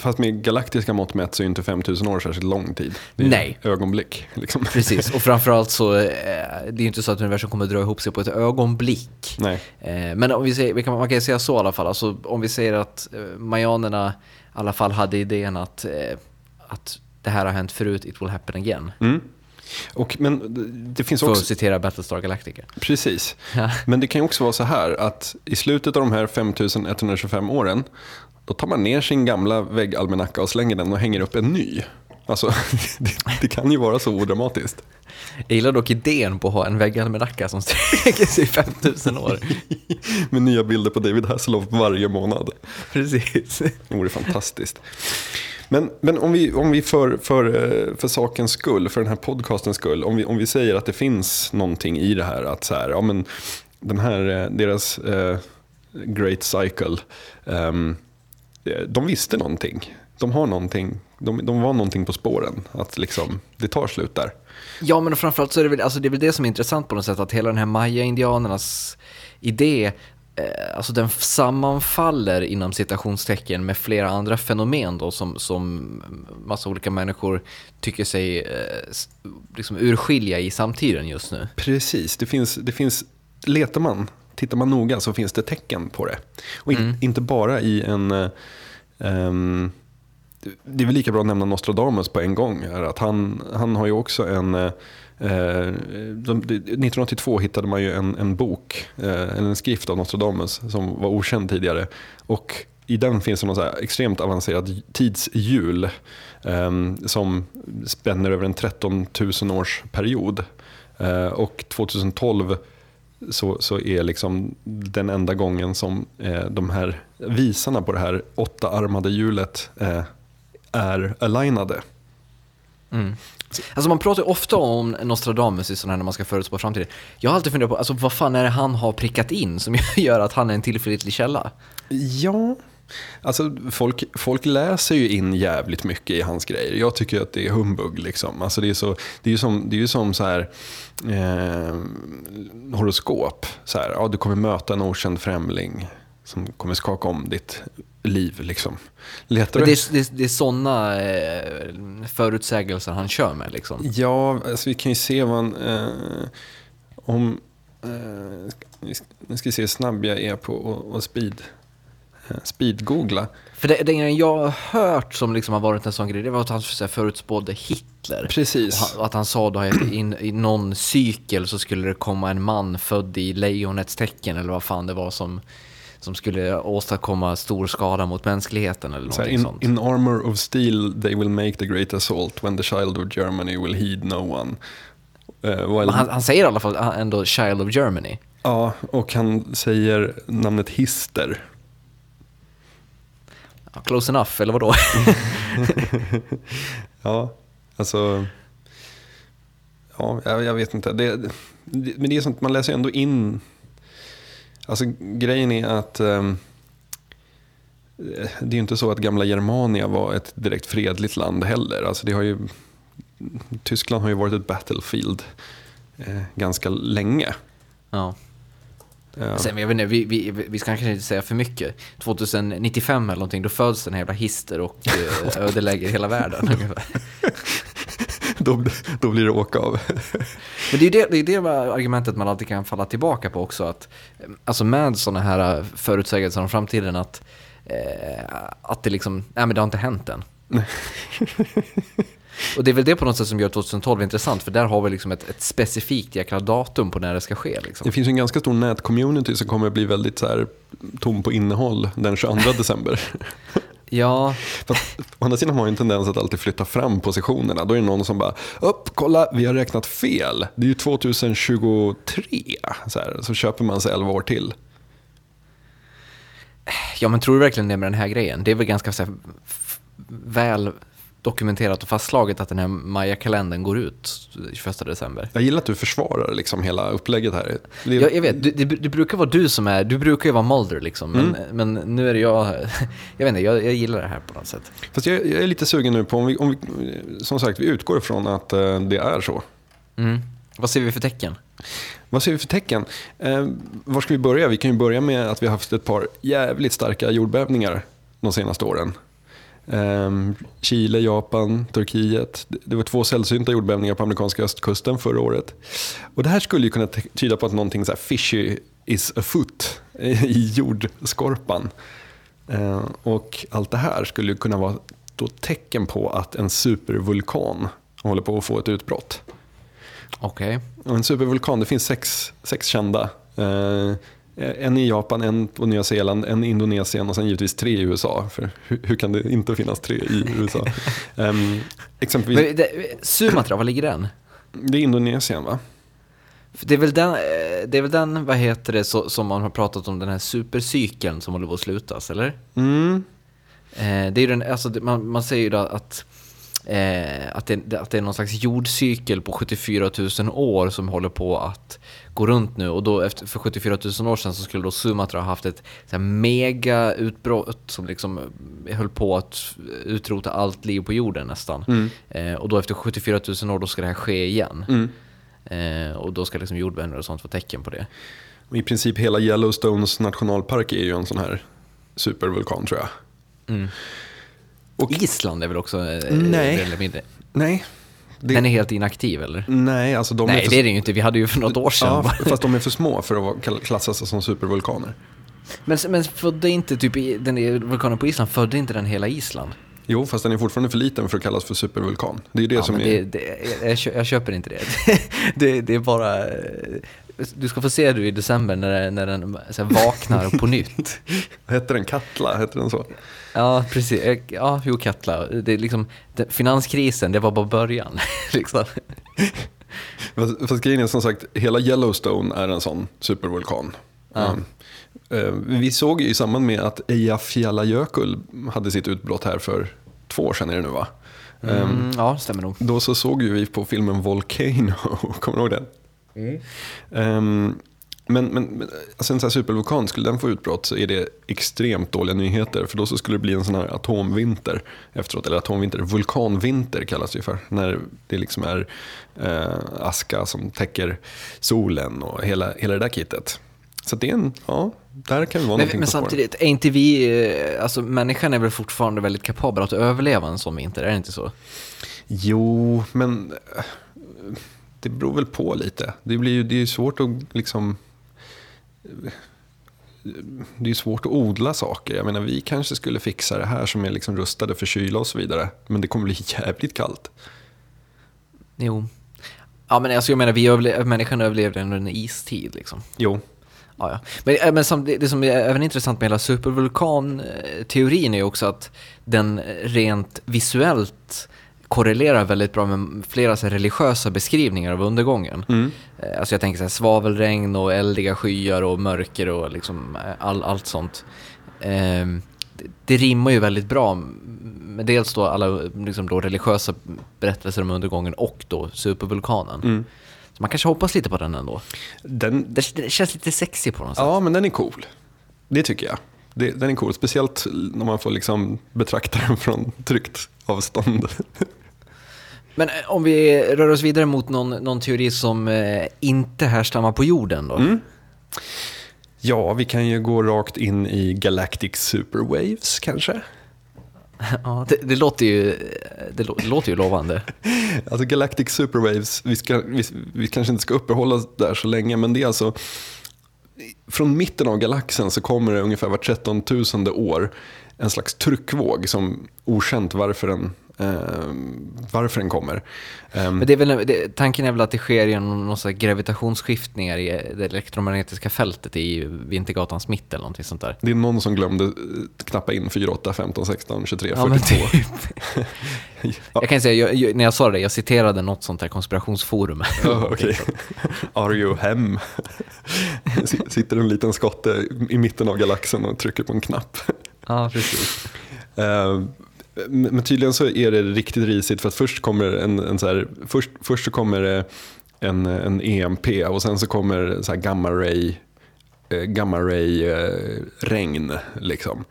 Fast med galaktiska mått mätt så är inte 5000 år särskilt lång tid. Det är Nej. ögonblick. Liksom. Precis, och framförallt så eh, det är ju inte så att universum kommer dra ihop sig på ett ögonblick. Nej. Eh, men om vi säger, vi kan, man kan ju säga så i alla fall, alltså, om vi säger att eh, mayanerna i alla fall hade idén att, eh, att det här har hänt förut, it will happen again. Mm. Och, men det finns För att citera Battlestar Galactica. Precis. Ja. Men det kan ju också vara så här att i slutet av de här 5125 åren då tar man ner sin gamla väggalmanacka och slänger den och hänger upp en ny. Alltså, det, det kan ju vara så odramatiskt. Jag gillar dock idén på att ha en väggalmanacka som sträcker sig 5000 år. Med nya bilder på David Hasselhoff varje månad. Precis. Det vore fantastiskt. Men, men om vi, om vi för, för, eh, för sakens skull, för den här podcastens skull, om vi, om vi säger att det finns någonting i det här, att så här, ja men den här, eh, deras eh, great cycle, ehm, eh, de visste någonting. De har någonting, de, de var någonting på spåren, att liksom, det tar slut där. Ja, men framförallt så är det väl, alltså det är väl det som är intressant på något sätt, att hela den här maya-indianernas idé, alltså den sammanfaller inom citationstecken med flera andra fenomen då som, som massa olika människor tycker sig eh, liksom urskilja i samtiden just nu. Precis, det finns, det finns, letar man, tittar man noga så finns det tecken på det. Och in, inte bara i en, eh, ehm, det är väl lika bra att nämna Nostradamus på en gång. Här, att han, han har ju också en, eh, eh, Eh, 1982 hittade man ju en, en bok, eh, en skrift av Nostradamus som var okänd tidigare. Och i den finns det någon så här extremt avancerad tidshjul eh, som spänner över en 13 000 års period. Eh, och 2012 så, så är liksom den enda gången som eh, de här visarna på det här åttaarmade hjulet eh, är alignade. Mm. Alltså man pratar ju ofta om Nostradamus i sådana här när man ska förutspå framtiden. Jag har alltid funderat på, alltså vad fan är det han har prickat in som gör att han är en tillförlitlig källa? Ja, alltså folk, folk läser ju in jävligt mycket i hans grejer. Jag tycker att det är humbug. Liksom. Alltså det, är så, det är ju som, det är som så här, eh, horoskop. Så här, ja, du kommer möta en okänd främling som kommer skaka om ditt liv. Liksom. Letar Men det, är, det, det är sådana eh, förutsägelser han kör med liksom. Ja, alltså vi kan ju se vad han... Eh, om... Eh, nu ska vi se hur snabb jag är på att- speed, eh, speed-googla. För det, det jag har hört som liksom har varit en sån grej, det var att han så här, förutspådde Hitler. Precis. Och han- Och att han sa då att in, i någon cykel så skulle det komma en man född i lejonets tecken eller vad fan det var som, som skulle åstadkomma stor skada mot mänskligheten eller någonting in, sånt. in armor of steel they will make the great assault when the child of Germany will heed no one. Eh, while, han, han säger i alla fall ändå Child of Germany. Ja, och han säger namnet Hister. Ja, Close enough, eller vadå? Ja, alltså... Ja, jag, jag vet inte. Det, det, men det är sånt, man läser ändå in... Alltså grejen är att... ehm, det är ju inte så att gamla Germania var ett direkt fredligt land heller. Alltså det har ju, Tyskland har ju varit ett battlefield eh, ganska länge. ja. Ja. Sen, jag vet inte, vi, vi, vi ska kanske inte säga för mycket. 2095 eller någonting, då föds den här jävla hister och eh, ödelägger hela världen. då, då blir det åka av. Men det är det, det, är det argumentet man alltid kan falla tillbaka på också. Att, eh, alltså med sådana här förutsägelser om framtiden att, eh, att det liksom, nej men det har inte hänt än. Och det är väl det på något sätt som gör 2012 intressant, för där har vi liksom ett, ett specifikt jäkla datum på när det ska ske. Liksom. Det finns ju en ganska stor nätcommunity som kommer att bli väldigt så här, tom på innehåll den 22 december. Ja, Fast, å andra sidan har ju en tendens att alltid flytta fram positionerna. Då är det någon som bara, upp, kolla, vi har räknat fel. Det är ju 2023. Så, här, så köper man sig 11 år till. ja, men tror du verkligen det med den här grejen? Det är väl ganska så här, väl dokumenterat och fastslaget att den här Maya-kalendern går ut 21 december. Jag gillar att du försvarar liksom hela upplägget här. Det, Jag, jag vet, det, det, brukar vara du som är, du brukar ju vara Mulder liksom, men, men nu är det jag, jag vet inte, jag, jag gillar det här på något sätt. Fast jag, jag är lite sugen nu på, om vi, om vi, som sagt, vi utgår ifrån att eh, det är så. Mm. Vad ser vi för tecken? Vad ser vi för tecken? Eh, var ska vi börja? Vi kan ju börja med att vi har haft ett par jävligt starka jordbävningar de senaste åren. Eh, Chile, Japan, Turkiet. Det- var två sällsynta jordbävningar på amerikanska östkusten förra året. Och det här skulle ju kunna tyda på att någonting så här fishy is afoot i jordskorpan. Eh, och allt det här skulle ju kunna vara då tecken på att en supervulkan håller på att få ett utbrott. Okej. Och en supervulkan, det finns sex, sex kända. Eh, en i Japan, en på Nya Zeeland, en i Indonesien och sen givetvis tre i USA. För hur, hur kan det inte finnas tre i USA? um, exempelvis, Men det, Sumatra, var ligger den? det är Indonesien va? Det är väl den, eh, det är väl den vad heter det, så, som man har pratat om, den här supercykeln som håller på att slutas, eller? Mm. Eh, det är den, alltså, man, man säger ju att, eh, att, det, att det är någon slags jordcykel på 74 000 år som håller på att gå runt nu. Och då efter, för 74 000 år sedan så skulle då Sumatra ha haft ett så mega utbrott som liksom eh, höll på att utrota allt liv på jorden nästan. Eh, och då efter 74 000 år då ska det här ske igen. Eh, och då ska liksom jordbävningar och sånt vara tecken på det. Och I princip hela Yellowstones nationalpark är ju en sån här supervulkan tror jag. Och- Island är väl också eh, Nej. mindre. Nej, det, Den är helt inaktiv eller? nej alltså de Nej, är för, det är det ju inte. Vi hade ju för något år sedan. Ja, fast de är för små för att klassas som supervulkaner. Men, men födde inte typ den vulkanen på Island, födde inte den hela Island? Jo, fast den är fortfarande för liten för att kallas för supervulkan. Det är det Ja, som är... det, det, jag, kö- jag köper inte det. det. Det är bara... Du ska få se du i december när, när den så vaknar på nytt. Hette den Katla? Hette den så? Ja, precis. Eh, Ja, jo, Katla. Det är liksom, finanskrisen, det var bara början. liksom. Fast, fast grejen är som sagt, hela Yellowstone är en sån supervulkan. Um, eh, vi såg ju i samband med att Eyjafjallajökull hade sitt utbrott här för två år sedan är det nu va? Um, Mm, ja, stämmer nog. Då så såg ju vi på filmen Volcano, kommer du ihåg den? Um, men, men, alltså en sån här supervulkan, skulle den få utbrott så är det extremt dåliga nyheter. För då så skulle det bli en sån här atomvinter efteråt. Eller atomvinter, vulkanvinter kallas det ju för. När det liksom är eh, aska som täcker solen och hela, hela det där kittet. Så det är en, ja, där kan vi vara Men, någonting men samtidigt, är inte vi, eh, alltså människan är väl fortfarande väldigt kapabel att överleva en sån vinter, är det inte så? Jo, men eh, det beror väl på lite. Det, blir ju, det är ju svårt att liksom... Det är svårt att odla saker. Jag menar, vi kanske skulle fixa det här som är liksom rustade för kyla och så vidare. Men det kommer bli jävligt kallt. Jo. Ja men alltså jag menar, vi överle- människan överlevde under en istid liksom. Jo, Ja, ja. Men, äh, men som, det, det som är även intressant med hela supervulkan-teorin är ju också att den rent visuellt korrelerar väldigt bra med flera så religiösa beskrivningar av undergången. Eh, Alltså jag tänker så här, svavelregn och eldiga skyar och mörker och liksom eh, all, allt sånt. Ehm, det, det rimmar ju väldigt bra med dels då alla liksom då religiösa berättelser om undergången och då supervulkanen. Så man kanske hoppas lite på den ändå. den, Det, det känns lite sexy på något sätt. ja, men den är cool. Det tycker jag. Det, den är cool, speciellt när man får liksom betrakta den från tryggt avstånd. Men eh, om vi rör oss vidare mot någon, någon teori som eh, inte härstammar på jorden då? Ja, vi kan ju gå rakt in i Galactic Superwaves kanske. Ja, det, det, låter ju, det, lå- det låter ju lovande. Alltså Galactic Superwaves, vi, ska, vi, vi kanske inte ska uppehålla oss där så länge, men det är alltså från mitten av galaxen så kommer det ungefär var 13 000 år en slags tryckvåg som okänt varför den, eh, varför den kommer. Ehm, Men det är väl, det, tanken är väl att det sker genom slags gravitationsskiftningar i det elektromagnetiska fältet i Vintergatans mitt eller någonting sånt där. det är någon som glömde eh, knappa in 4, 8, 15, 16, 23, Ja, men 42. typ. Ja. Jag kan säga, jag, jag, när jag sa det, jag citerade något sånt här konspirationsforum. Ja, okej. Are you hem? Sitter en liten skotte i mitten av galaxen och trycker på en knapp. ja, precis. Eh, men tydligen så är det riktigt risigt för att först kommer en, en så här, först, först så kommer det en, en EMP och sen så kommer så här gamma ray, eh, gamma ray eh, regn liksom.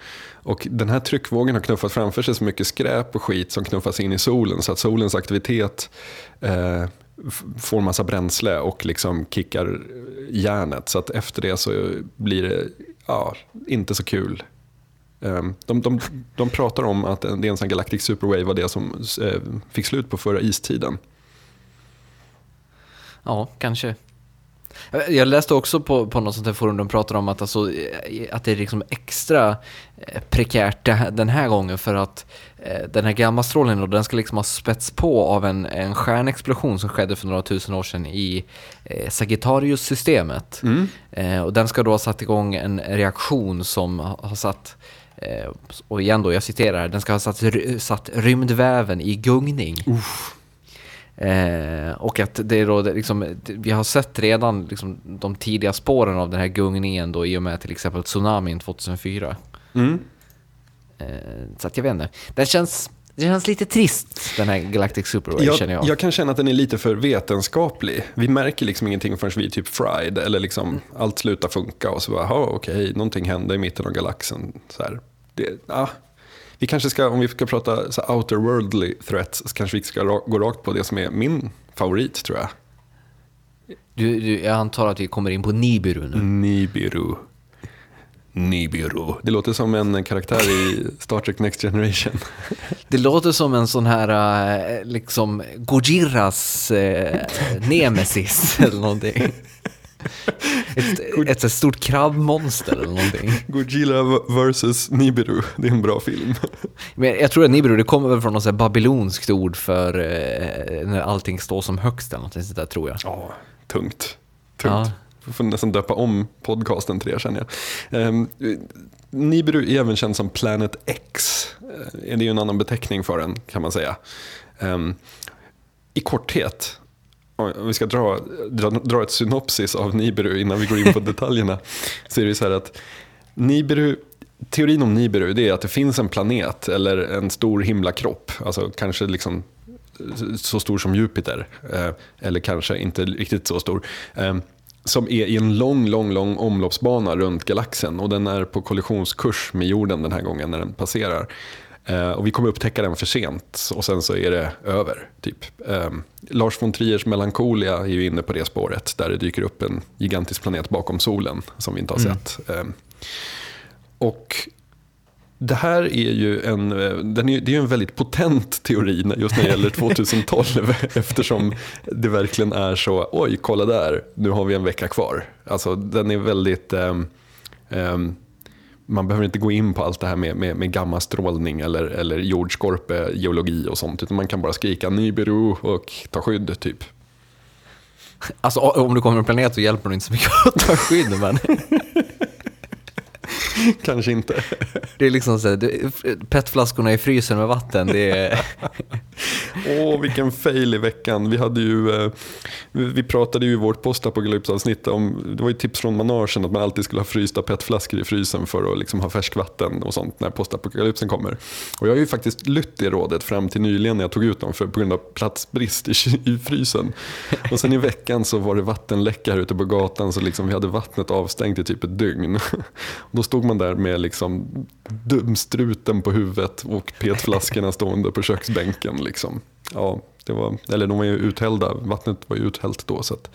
Och den här tryckvågen har knuffat framför sig så mycket skräp och skit som knuffas in i solen så att solens aktivitet eh, får massa bränsle och liksom kickar järnet. Så att efter det så blir det ja, inte så kul. Ehm, De, de, de pratar om att det är en Galactic Superwave var det som eh, fick slut på förra istiden. Ja, kanske. Jag läste också på, på något sånt här forum, de pratar om att, alltså, eh, att det är liksom extra eh, prekärt den här gången för att eh, den här gammastrålningen då, den ska liksom ha spets på av en, en stjärnexplosion som skedde för några tusen år sedan i eh, Sagittarius-systemet. Eh, och den ska då ha satt igång en reaktion som ha- har satt eh, och igen då, jag citerar, den ska ha satt, satt rymdväven i gungning. Eh, och att det är då det liksom, vi har sett redan liksom, de tidiga spåren av den här gungningen då i och med till exempel tsunamin 2004. Eh, så att jag vet inte. Den känns, det känns lite trist den här Galactic Superwave känner jag. jag kan känna att den är lite för vetenskaplig. Vi märker liksom ingenting förrän vi är typ fried. Eller liksom allt slutar funka och så bara, "Jaha, okej, någonting hände i mitten av galaxen. Så här. Det, ja. Vi kanske ska, om vi ska prata så här outerworldly threats, så kanske vi ska ra- gå rakt på det som är min favorit tror jag. Du, du, jag antar att vi kommer in på Nibiru nu. Nibiru. Nibiru. Det låter som en karaktär i Star Trek Next Generation. Det låter som en sån här eh, liksom Gojiras eh, nemesis eller någonting. Ett, ett, ett stort krabbmonster eller någonting. Godzilla vs Nibiru. Det är en bra film. Men jag tror att Nibiru, det kommer väl från något babylonskt ord för eh, när allting står som högst eller något sånt där tror jag. Ja, tungt. Tungt. Ja. Jag får nästan döpa om podcasten till det känner jag. Um, Nibiru är även känd som Planet X. Eh, Det är ju en annan beteckning för den kan man säga. Ehm, I korthet, om vi ska dra, dra, dra ett synopsis av Nibiru innan vi går in på detaljerna. Så är det så här att Nibiru, teorin om Nibiru det är att det finns en planet eller en stor himlakropp. Alltså kanske liksom så stor som Jupiter. eh, Eller kanske inte riktigt så stor. eh, Som är i en lång, lång, lång omloppsbana runt galaxen. Och den är på kollisionskurs med jorden den här gången när den passerar. Eh, Och vi kommer upptäcka den för sent och sen så är det över. Typ. Eh, Lars von Triers Melancholia är ju inne på det spåret. Där det dyker upp en gigantisk planet bakom solen som vi inte har sett. Eh, Och det här är ju en, eh, den är, det är ju en väldigt potent teori just när det gäller 2012 eftersom det verkligen är så, oj kolla där, nu har vi en vecka kvar. Alltså den är väldigt, ehm, ehm, man behöver inte gå in på allt det här med, med, med gammastrålning eller, eller jordskorpegeologi och sånt, utan man kan bara skrika Nibiru och ta skydd typ. Alltså om du kommer en planet så hjälper det inte så mycket att ta skydd men Kanske inte. det är liksom så här, petflaskorna i frysen med vatten, det är... Åh, vilken fail i veckan. Vi, hade ju, eh, vi pratade ju i vårt postapokalypsavsnitt om, det var ju tips från managen att man alltid skulle ha frysta petflaskor i frysen för att liksom ha färskvatten och sånt när postapokalypsen kommer. Och jag har ju faktiskt lytt det rådet fram till nyligen när jag tog ut dem för, på grund av platsbrist i, i frysen. Och sen i veckan så var det vattenläcka här ute på gatan så liksom vi hade vattnet avstängt i typ ett dygn. Och då stod man där med liksom dumstruten på huvudet och petflaskorna stående på köksbänken. Liksom. Ja, det var, eller de var ju uthällda, vattnet var ju uthällt då. Så att,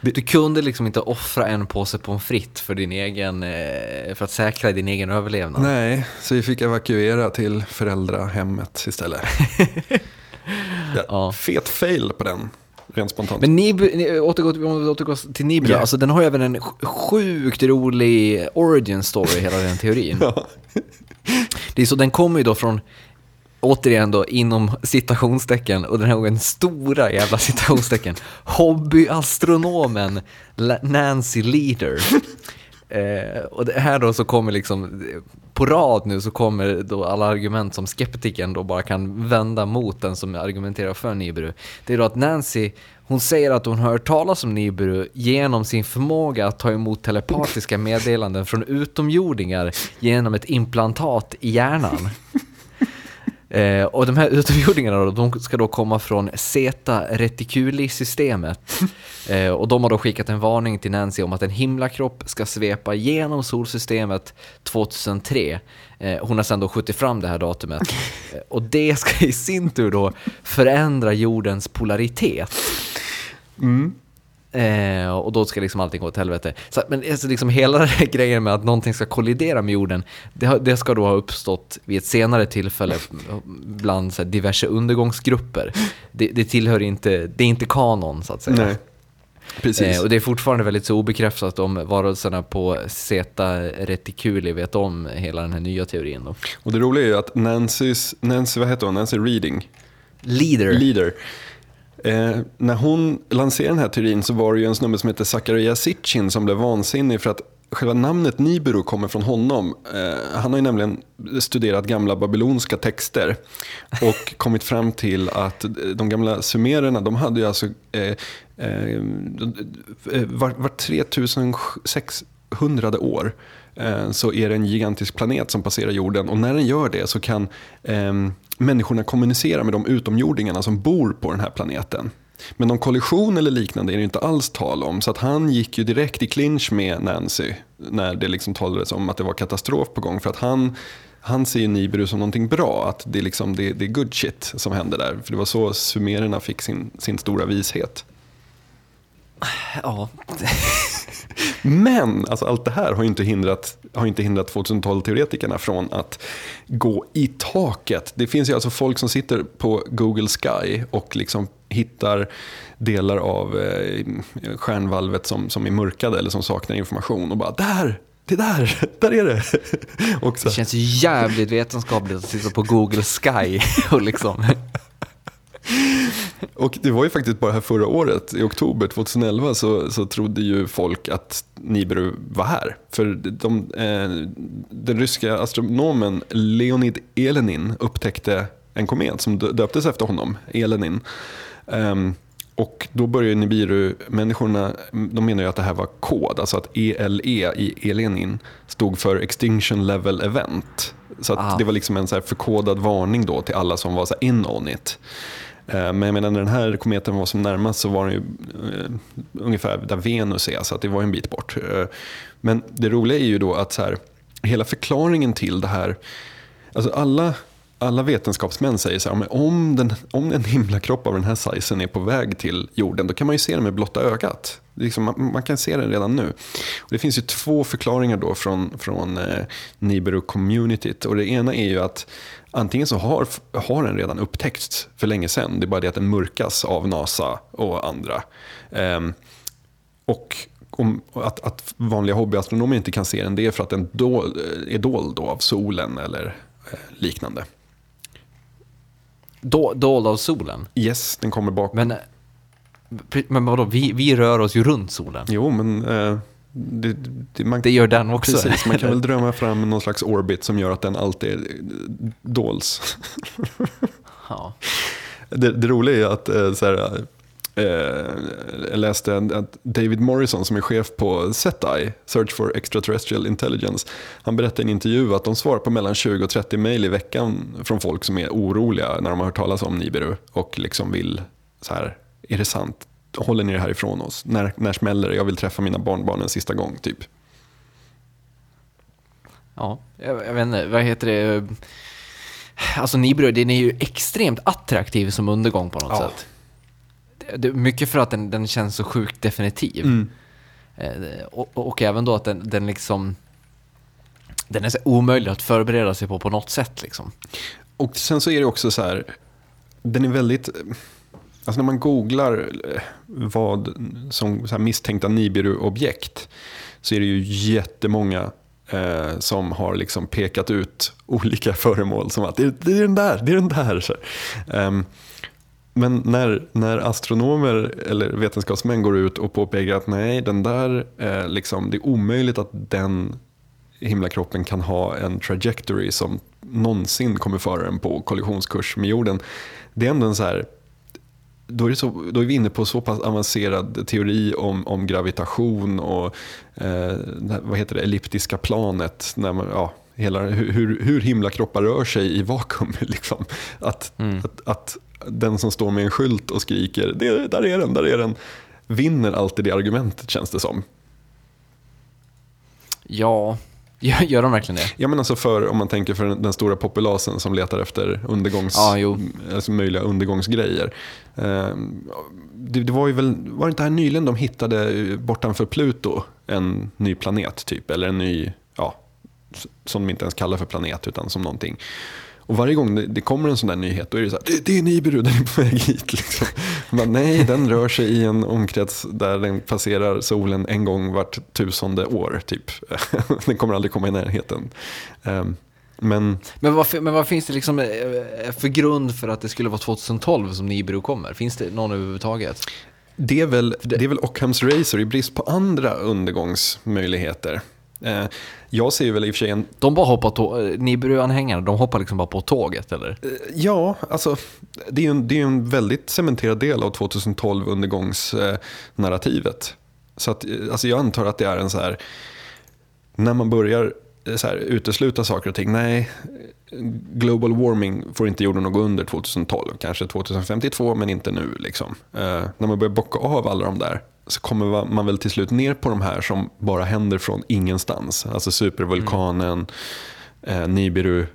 Du kunde liksom inte offra en påse pommes frites för din egen, eh, för att säkra din egen överlevnad. nej, så vi fick evakuera till föräldrahemmet istället. Ja, Ja. Fet fail på den, rent spontant. Men Nibiru, ni- återgå till, om vi återgår till Nibiru, Ja. alltså den har ju även en sj- sjukt rolig origin story, hela den teorin. Ja. Det är så, den kommer ju då från, återigen då, inom citationstecken, och den här gången stora jävla citationstecken, hobbyastronomen Nancy Leader. Eh, och det här då så kommer liksom, på rad nu så kommer då alla argument som skeptiken då bara kan vända mot den som argumenterar för Nibiru. Det är då att Nancy, hon säger att hon har hört talas om Nibiru genom sin förmåga att ta emot telepatiska meddelanden från utomjordingar genom ett implantat i hjärnan. Eh, och de här utomjordingarna då, de ska då komma från Zeta Reticuli-systemet. eh, och de har då skickat en varning till Nancy om att en himlakropp ska svepa genom solsystemet 2003. Eh, hon har sedan då skjutit fram det här datumet. Och det ska i sin tur då förändra jordens polaritet. Eh, och då ska liksom allting gå åt helvete. Så, men alltså liksom hela den här grejen med att någonting ska kollidera med jorden, det, det ska då ha uppstått vid ett senare tillfälle bland här, diverse undergångsgrupper. Det, det tillhör inte, det är inte kanon så att säga. Nej, precis. Eh, och det är fortfarande väldigt så obekräftat om varelserna på Zeta Reticuli vet om hela den här nya teorin. Då. Och det roliga är ju att Nancy's, Nancy, vad heter hon? Nancy Reading, Leader. leader. Eh, när hon lanserade den här teorin så var det ju en snubbe som hette Zakaria Sitchin som blev vansinnig för att själva namnet Nibiru kommer från honom. Eh, han har ju nämligen studerat gamla babylonska texter och kommit fram till att de gamla sumererna, de hade ju alltså eh, eh, var, var 3600 år eh, så är det en gigantisk planet som passerar jorden och när den gör det så kan eh, människorna kommunicerar med de utomjordingarna som bor på den här planeten. Men någon kollision eller liknande är det inte alls tal om. Så att han gick ju direkt i clinch med Nancy när det liksom talades om att det var katastrof på gång. För att han, han ser ju Nibiru som någonting bra, att det är, liksom, det, det är good shit som händer där. För det var så sumererna fick sin, sin stora vishet. Ja, Men alltså, allt det här har inte hindrat, har inte hindrat 2012-teoretikerna från att gå i taket. Det finns ju alltså folk som sitter på Google Sky och liksom hittar delar av eh, stjärnvalvet som, som är mörkade eller som saknar information och bara där, det där, där är det. Också. det känns ju jävligt vetenskapligt att sitta på Google Sky och liksom... Och det var ju faktiskt bara här förra året, i oktober 2011, så, så trodde ju folk att Nibiru var här. För de, eh, den ryska astronomen Leonid Elenin upptäckte en komet som dö- döptes efter honom, Elenin. Ehm, och då började Nibiru-människorna, de menar ju att det här var kod, alltså att ELE i Elenin stod för Extinction Level Event. Så att Ah. det var liksom en så förkodad varning då till alla som var så in on it. Eh, men jag menar, när den här kometen var som närmast så var den ju eh, ungefär där Venus är, så att det var en bit bort. Eh, men det roliga är ju då att så här, hela förklaringen till det här, alltså alla, alla vetenskapsmän säger så här, men om, den, om en himlakropp av den här sizen är på väg till jorden, då kan man ju se den med blotta ögat. Liksom, man, man kan se den redan nu. Och det finns ju två förklaringar då från, från eh, Nibiru-communityt. Och det ena är ju att antingen så har, har den redan upptäckts för länge sedan. Det är bara det att den mörkas av NASA och andra. Ehm, och om, att, att vanliga hobbyastronomer inte kan se den, det är för att den då, är dold då av solen eller eh, liknande. Dold av solen. Yes, den kommer bak. Men, eh, men vadå, vi, vi rör oss ju runt solen. Jo, men eh, det, det, man, Det gör den också. precis, man kan väl drömma fram någon slags orbit som gör att den alltid eh, dols. Ja. Det, det roliga är att eh, så här, eh, jag läste att David Morrison som är chef på SETI, Search for Extraterrestrial Intelligence, han berättade i en intervju att de svarar på mellan 20 och 30 mejl i veckan från folk som är oroliga när de har hört talas om Nibiru och liksom vill, så här, är det sant? Håller ni det här ifrån oss? När, när smäller det? Jag vill träffa mina barnbarn en sista gång, typ. Ja, jag, jag vet inte, vad heter det? Alltså Nibiru, den är ju extremt attraktiv som undergång på något Ja. sätt. Det, det, mycket för att den, den känns så sjukt definitiv. Mm. Eh, och, och även då att den, den liksom... Den är så omöjlig att förbereda sig på på något sätt liksom. Och sen så är det också så här, den är väldigt, alltså när man googlar eh, vad som så här misstänkta Nibiru-objekt så är det ju jättemånga eh, som har liksom pekat ut olika föremål som att det, det är den där, det är den där. Så, här. Ehm, men när, när astronomer eller vetenskapsmän går ut och påpekar att nej, den där, eh, liksom, det är omöjligt att den himlakroppen kan ha en trajectory som någonsin kommer föra den på kollisionskurs med jorden. Det är ändå en så här, då är, så, då är vi inne på så pass avancerad teori om, om gravitation och eh, vad heter det, elliptiska planet. När man, ja, hela, hur, hur- himlakroppar rör sig i vakuum. Liksom. Att, att, att den som står med en skylt och skriker där är den, där är den, vinner alltid det argumentet känns det som. Ja, gör, gör de verkligen det? Ja men alltså för, om man tänker för den, stora populasen som letar efter undergångs, jo. alltså möjliga undergångsgrejer. Eh, det, det var ju väl, var det inte här nyligen de hittade eh, bortanför Pluto en ny planet typ, eller en ny, ja, som de inte ens kallar för planet utan som någonting. Och varje gång det, det kommer en sån där nyhet då är det så här, det, det är Nibiru, den är på väg hit. Liksom. Men nej, den rör sig i en omkrets där den passerar solen en gång vart tusende år. Typ. den kommer aldrig komma i närheten. Ehm, Men Men vad, men vad finns det liksom eh, för grund för att det skulle vara 2012 som Nibiru kommer? Finns det någon överhuvudtaget? det är väl, det är väl Ockhams Racer i brist på andra undergångsmöjligheter. Eh, Jag ser väl i och för sig en De bara hoppar tå- Nibiru-anhängarna, de hoppar liksom bara på tåget eller? Ja, alltså det är ju en, det är en väldigt cementerad del av 2012 undergångsnarrativet. Så att, eh, alltså jag antar att det är en så här, när man börjar eh, så här, utesluta saker och ting, nej, global warming får inte jorden att gå under 2012, kanske 2052 men inte nu. Liksom. Eh, när man börjar bocka av alla de där så kommer man- väl till slut ner på de här som bara händer från ingenstans. Alltså supervulkanen, eh, Nibiru,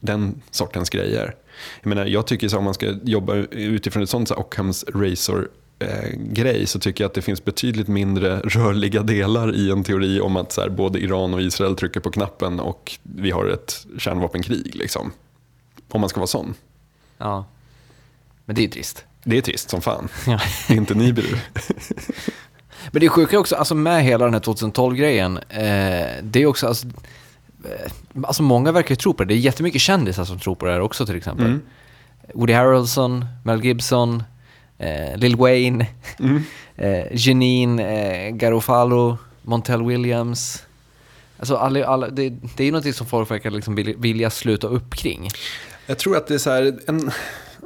den sortens grejer. Jag, menar, jag tycker så om man ska jobba utifrån ett sånt så Ockhams Razor eh, grej så tycker jag att det finns betydligt mindre rörliga delar i en teori om att så här, både Iran och Israel trycker på knappen och vi har ett kärnvapenkrig. Liksom. Om man ska vara sån. Ja. Men det är ju trist. Det är trist som fan. Ja. Det är inte Nibiru. Men det sjuka också, alltså med hela den här 2012-grejen, eh, det är också, alltså, eh, alltså många verkar ju tro på det. Det är jättemycket kändisar som tror på det här också till exempel. Mm. Woody Harrelson, Mel Gibson, eh, Lil Wayne, Mm. eh, Janine eh, Garofalo, Montel Williams. Alltså alla, alla, det, det är ju någonting som folk verkar liksom vilja, vilja sluta upp kring. Jag tror att det är så här, en,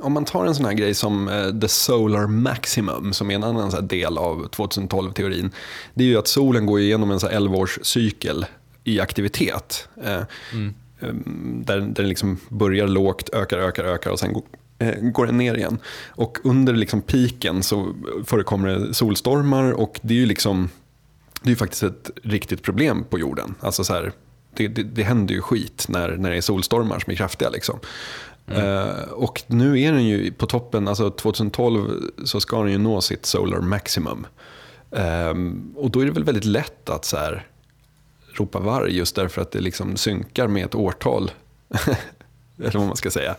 om man tar en sån här grej som eh, the solar maximum, som är en annan del av 2012-teorin. Det är ju att solen går igenom en så här 11-års cykel i aktivitet. Eh, eh, Där, där den liksom börjar lågt, ökar, ökar, ökar och sen går, går den ner igen. Och under liksom piken så förekommer det solstormar och det är ju liksom det är faktiskt ett riktigt problem på jorden. Alltså så här, det, det, det händer ju skit när, när det är solstormar som är kraftiga. Liksom. Eh, och nu är den ju på toppen, alltså 2012 så ska den ju nå sitt solar maximum. Ehm, och då är det väl väldigt lätt att så här, ropa varg just därför att det liksom synkar med ett årtal. Eller vad man ska säga.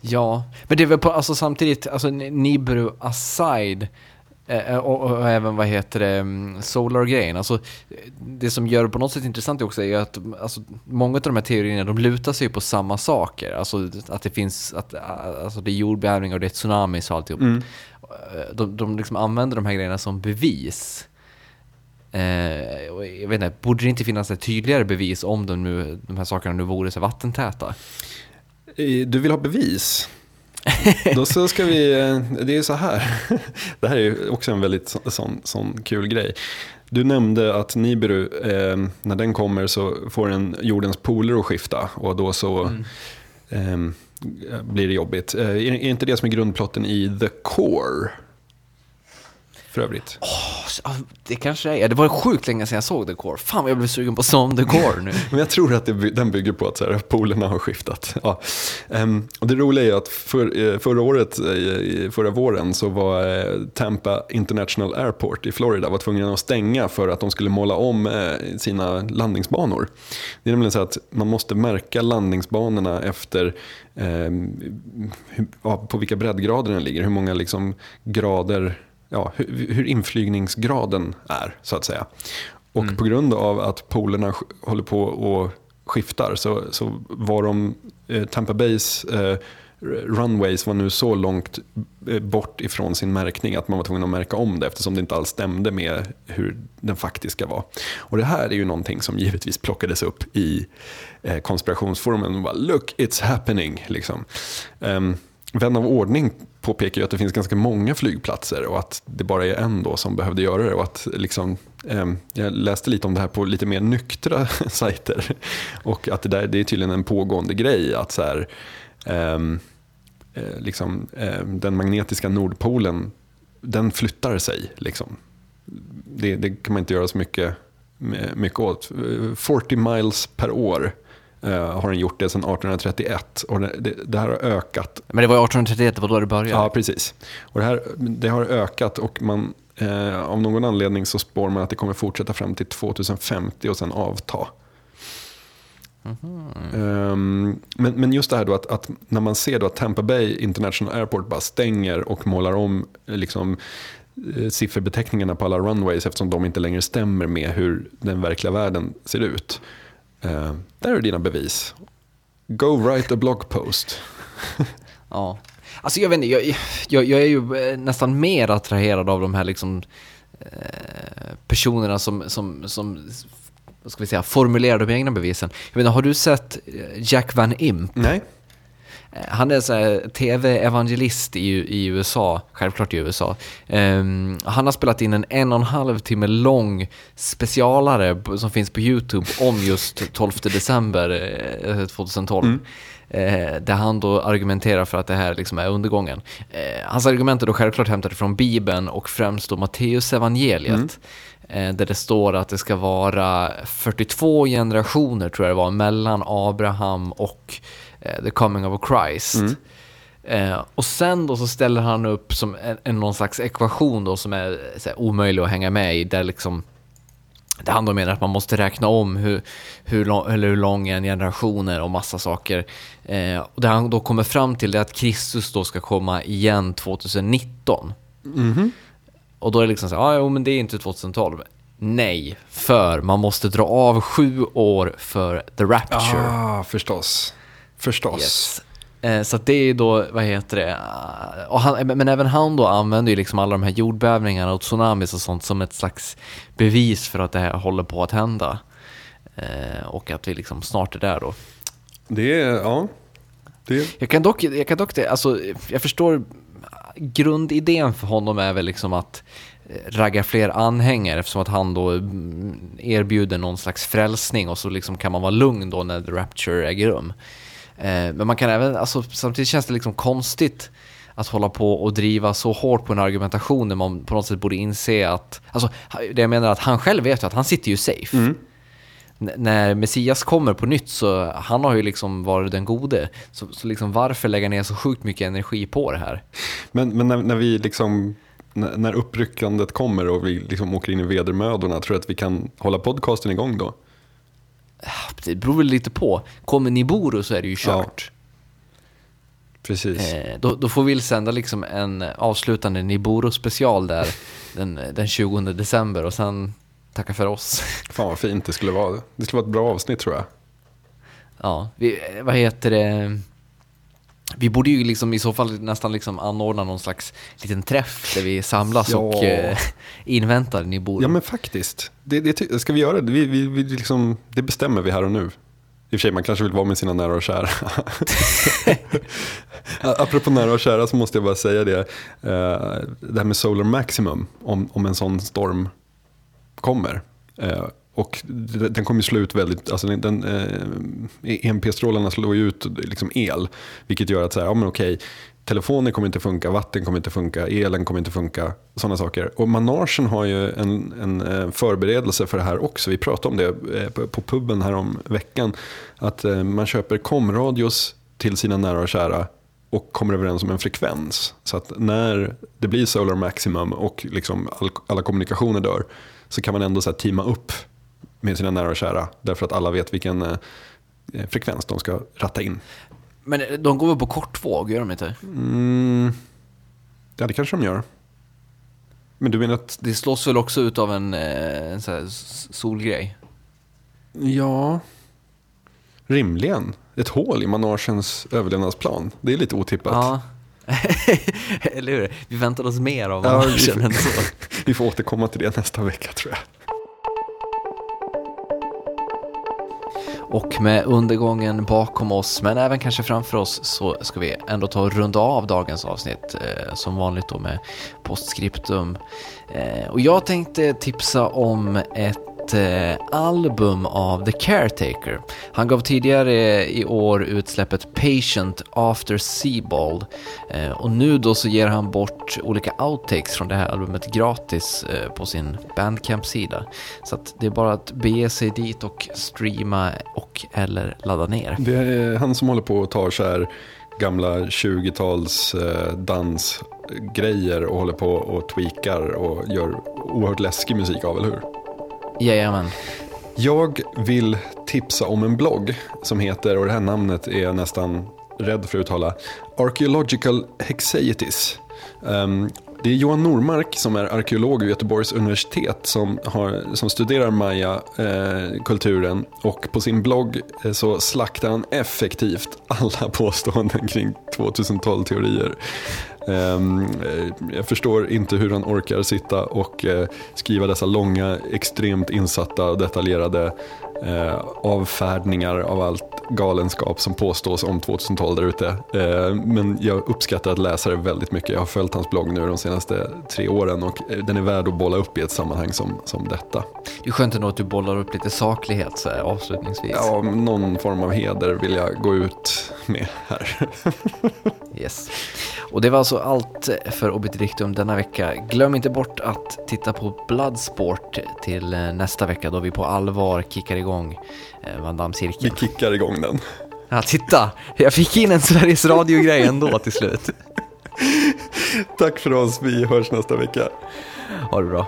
Ja, men det är väl på, alltså samtidigt, alltså Nibiru aside, eh, och, och, och även vad heter det, mm, Solar-grejen. Alltså, det som gör det på något sätt intressant också är att alltså, många av de här teorierna de lutar sig på samma saker. Alltså att det finns, att, alltså, det är jordbävningar och det är tsunamis och alltihop. Mm. Eh, De, de liksom använder de här grejerna som bevis. Eh, och jag vet inte, borde det inte finnas ett tydligare bevis om de, nu, de här sakerna nu vore så vattentäta? Eh, Du vill ha bevis? Då så ska vi, eh, det är så här. Det här är också en väldigt så- sån, sån kul grej. Du nämnde att Nibiru, eh, när den kommer så får den jordens poler att skifta och då så eh, blir det jobbigt. Eh, är, är inte det som är grundplotten i The Core? För övrigt. Ja, det kanske det är. Det var sjukt länge sedan jag såg The Core. Fan vad jag blev sugen på som The Core nu. Men jag tror att det, den bygger på att så här, polerna har skiftat. Ja. Ehm, och det roliga är att för, eh, förra året, eh, förra våren, så var eh, Tampa International Airport i Florida var tvungna att stänga för att de skulle måla om eh, sina landningsbanor. Det är nämligen så att man måste märka landningsbanorna efter ehm, hur, ja, på vilka breddgrader den ligger, hur många liksom, grader ja, hur, hur inflygningsgraden är, så att säga. Och på grund av att polerna håller på och skiftar så, så var de, eh, Tampa Bays eh, runways var nu så långt eh, bort ifrån sin märkning att man var tvungen att märka om det eftersom det inte alls stämde med hur den faktiska var. Och det här är ju någonting som givetvis plockades upp i eh, konspirationsforumen. Och bara, Look, it's happening. Liksom. Ehm, Vän av ordning påpekar ju att det finns ganska många flygplatser och att det bara är en då som behövde göra det. Och att liksom, eh, jag läste lite om det här på lite mer nyktra sajter. Och att det, där, det är tydligen en pågående grej. att så här, ehm, eh, liksom, eh, Den magnetiska nordpolen den flyttar sig. Liksom. Det, det kan man inte göra så mycket, mycket åt. Eh, 40 miles per år har den gjort det sedan 1831 och det, det, här har ökat. Men det var 1831, det var då det började? Ja, precis. Och det, här, det har ökat och man, uh, av någon anledning så spår man att det kommer fortsätta fram till 2050 och sen avta. Mm. Men, men just det här då att, att, när man ser då att Tampa Bay International Airport bara stänger och målar om liksom, eh, sifferbeteckningarna på alla runways eftersom de inte längre stämmer med hur den verkliga världen ser ut. Uh, där är dina bevis. Go write a blog post. ja. Alltså jag vet inte, jag, jag, jag, är ju eh, nästan mer attraherad av de här liksom eh, personerna som, som, som vad ska vi säga, formulerar de egna bevisen. Jag inte, har du sett eh, Jack Van Imp? Nej. Eh, han är så tv-evangelist i, i USA, självklart i USA. Um, han har spelat in en en och en halv timme lång specialare som finns på YouTube om just 12 december 2012. Mm. Eh, där han då argumenterar för att det här liksom är undergången. Eh, hans argument är då självklart hämtade från Bibeln och främst då Matteus evangeliet. Mm. Eh, där det står att det ska vara 42 generationer tror jag det var mellan Abraham och eh, the coming of a Christ. Mm. Eh, och sen då så ställer han upp som en, en någon slags ekvation då som är här, omöjlig att hänga med i. Där liksom det han då menar att man måste räkna om hur, hur, lång, eller hur lång en generation är och massa saker. Eh, och det han då kommer fram till är att Kristus då ska komma igen 2019. Mm -hmm. Och då är det liksom så här, ja, men det är inte 2012. Nej, för man måste dra av sju år för The Rapture. Ah, förstås. Förstås. Yes. Eh, så det är då, vad heter det, och han, men även han då använder ju liksom alla de här jordbävningarna och tsunamis och sånt som ett slags bevis för att det här håller på att hända. Eh, och att vi liksom snart är där då. Det är, ja. Det... Jag kan dock, jag kan dock det, alltså jag förstår grundidén för honom är väl liksom att eh, ragga fler anhängare eftersom att han då mm, erbjuder någon slags frälsning och så liksom kan man vara lugn då när the rapture äger rum. Eh, men man kan även, alltså, samtidigt känns det liksom konstigt att hålla på och driva så hårt på en argumentation när man på något sätt borde inse att, alltså det jag menar är att han själv vet ju att han sitter ju safe. Mm när Messias kommer på nytt så han har ju liksom varit den gode. Så, så liksom varför lägga ner så sjukt mycket energi på det här? Men, men när, när vi liksom när uppryckandet kommer och vi liksom åker in i vedermödorna, tror du att vi kan hålla podcasten igång då? Det beror väl lite på. Kommer Niboro så är det ju kört. Ja. Precis. Eh, då, då, får vi sända liksom en avslutande Niboro special där den, den 20 december och sen tacka för oss. Fan vad fint det skulle vara. Det skulle vara ett bra avsnitt tror jag. Ja, vi, vad heter det? Vi borde ju liksom i så fall nästan liksom anordna någon slags liten träff där vi samlas ja. och eh, inväntar bor. Ja men faktiskt. Det, det, ska vi göra det? Vi, vi, vi liksom, det bestämmer vi här och nu. I och för sig, man kanske vill vara med sina nära och kära. Apropå nära och kära så måste jag bara säga det. Eh, det här med Solar Maximum, om, om en sån storm kommer. Och den kommer slå ut väldigt, alltså den, den, eh, EMP-strålarna slår ju ut liksom el. Vilket gör att så här, ja, men okej, telefonen kommer inte funka, vatten kommer inte funka, elen kommer inte funka. Sådana saker. Och Managen har ju en, en eh, förberedelse för det här också. Vi pratade om det eh, på, puben här om veckan. Att eh, man köper komradios till sina nära och kära och kommer överens om en frekvens. Så att när det blir solar maximum och liksom all, alla kommunikationer dör så kan man ändå så här teama upp med sina nära och kära. Därför att alla vet vilken eh, frekvens de ska ratta in. Men eh, de går väl på kortvåg, gör de inte? Mm, ja, det kanske de gör. Men du menar att... Det slås väl också ut av en, eh, en solgrej? Ja, rimligen. Ett hål i managens överlevnadsplan. Det är lite otippat. Ja. Eller hur? Vi väntar oss mer av ja, vi, får, än så. vi får återkomma till det nästa vecka tror jag. Och med undergången bakom oss, men även kanske framför oss, så ska vi ändå ta och runda av dagens avsnitt. Eh, som vanligt då med postscriptum. Eh, och jag tänkte tipsa om ett eh, album av The Caretaker. Han gav tidigare i år utsläppet Patient After Seaball” eh, och nu då så ger han bort olika outtakes från det här albumet gratis eh, på sin Bandcamp-sida. Så att det är bara att bege sig dit och streama och eller ladda ner. Det är eh, han som håller på och tar så här gamla 20-tals eh, dansgrejer och håller på och tweakar och gör oerhört läskig musik av, eller hur? Jajamän. Jag vill tipsa om en blogg som heter, och det här namnet är jag nästan rädd för att uttala, Archaeological Hexeities. Um, ehm, det är Johan Normark som är arkeolog vid Göteborgs universitet som, har, som studerar maya-kulturen. Eh, och på sin blogg eh, så slaktar han effektivt alla påståenden kring 2012-teorier. Ehm, eh, jag förstår inte hur han orkar sitta och eh, skriva dessa långa, extremt insatta och detaljerade eh, avfärdningar av allt galenskap som påstås om 2012 där ute. men jag uppskattar att läsa det väldigt mycket. Jag har följt hans blogg nu de senaste tre åren och den är värd att bolla upp i ett sammanhang som, som detta. Det är skönt ändå att du bollar upp lite saklighet så här, avslutningsvis. Ja, någon form av heder vill jag gå ut med här. yes. Och det var alltså allt för Obiterdictum denna vecka. Glöm inte bort att titta på Bloodsport till eh, nästa vecka då vi på allvar kickar igång eh, Eh, Van Damme-cirkeln. Vi kickar igång den. Ja, titta! Jag fick in en Sveriges Radio-grej ändå till slut. Tack för oss, vi hörs nästa vecka. Ha det bra.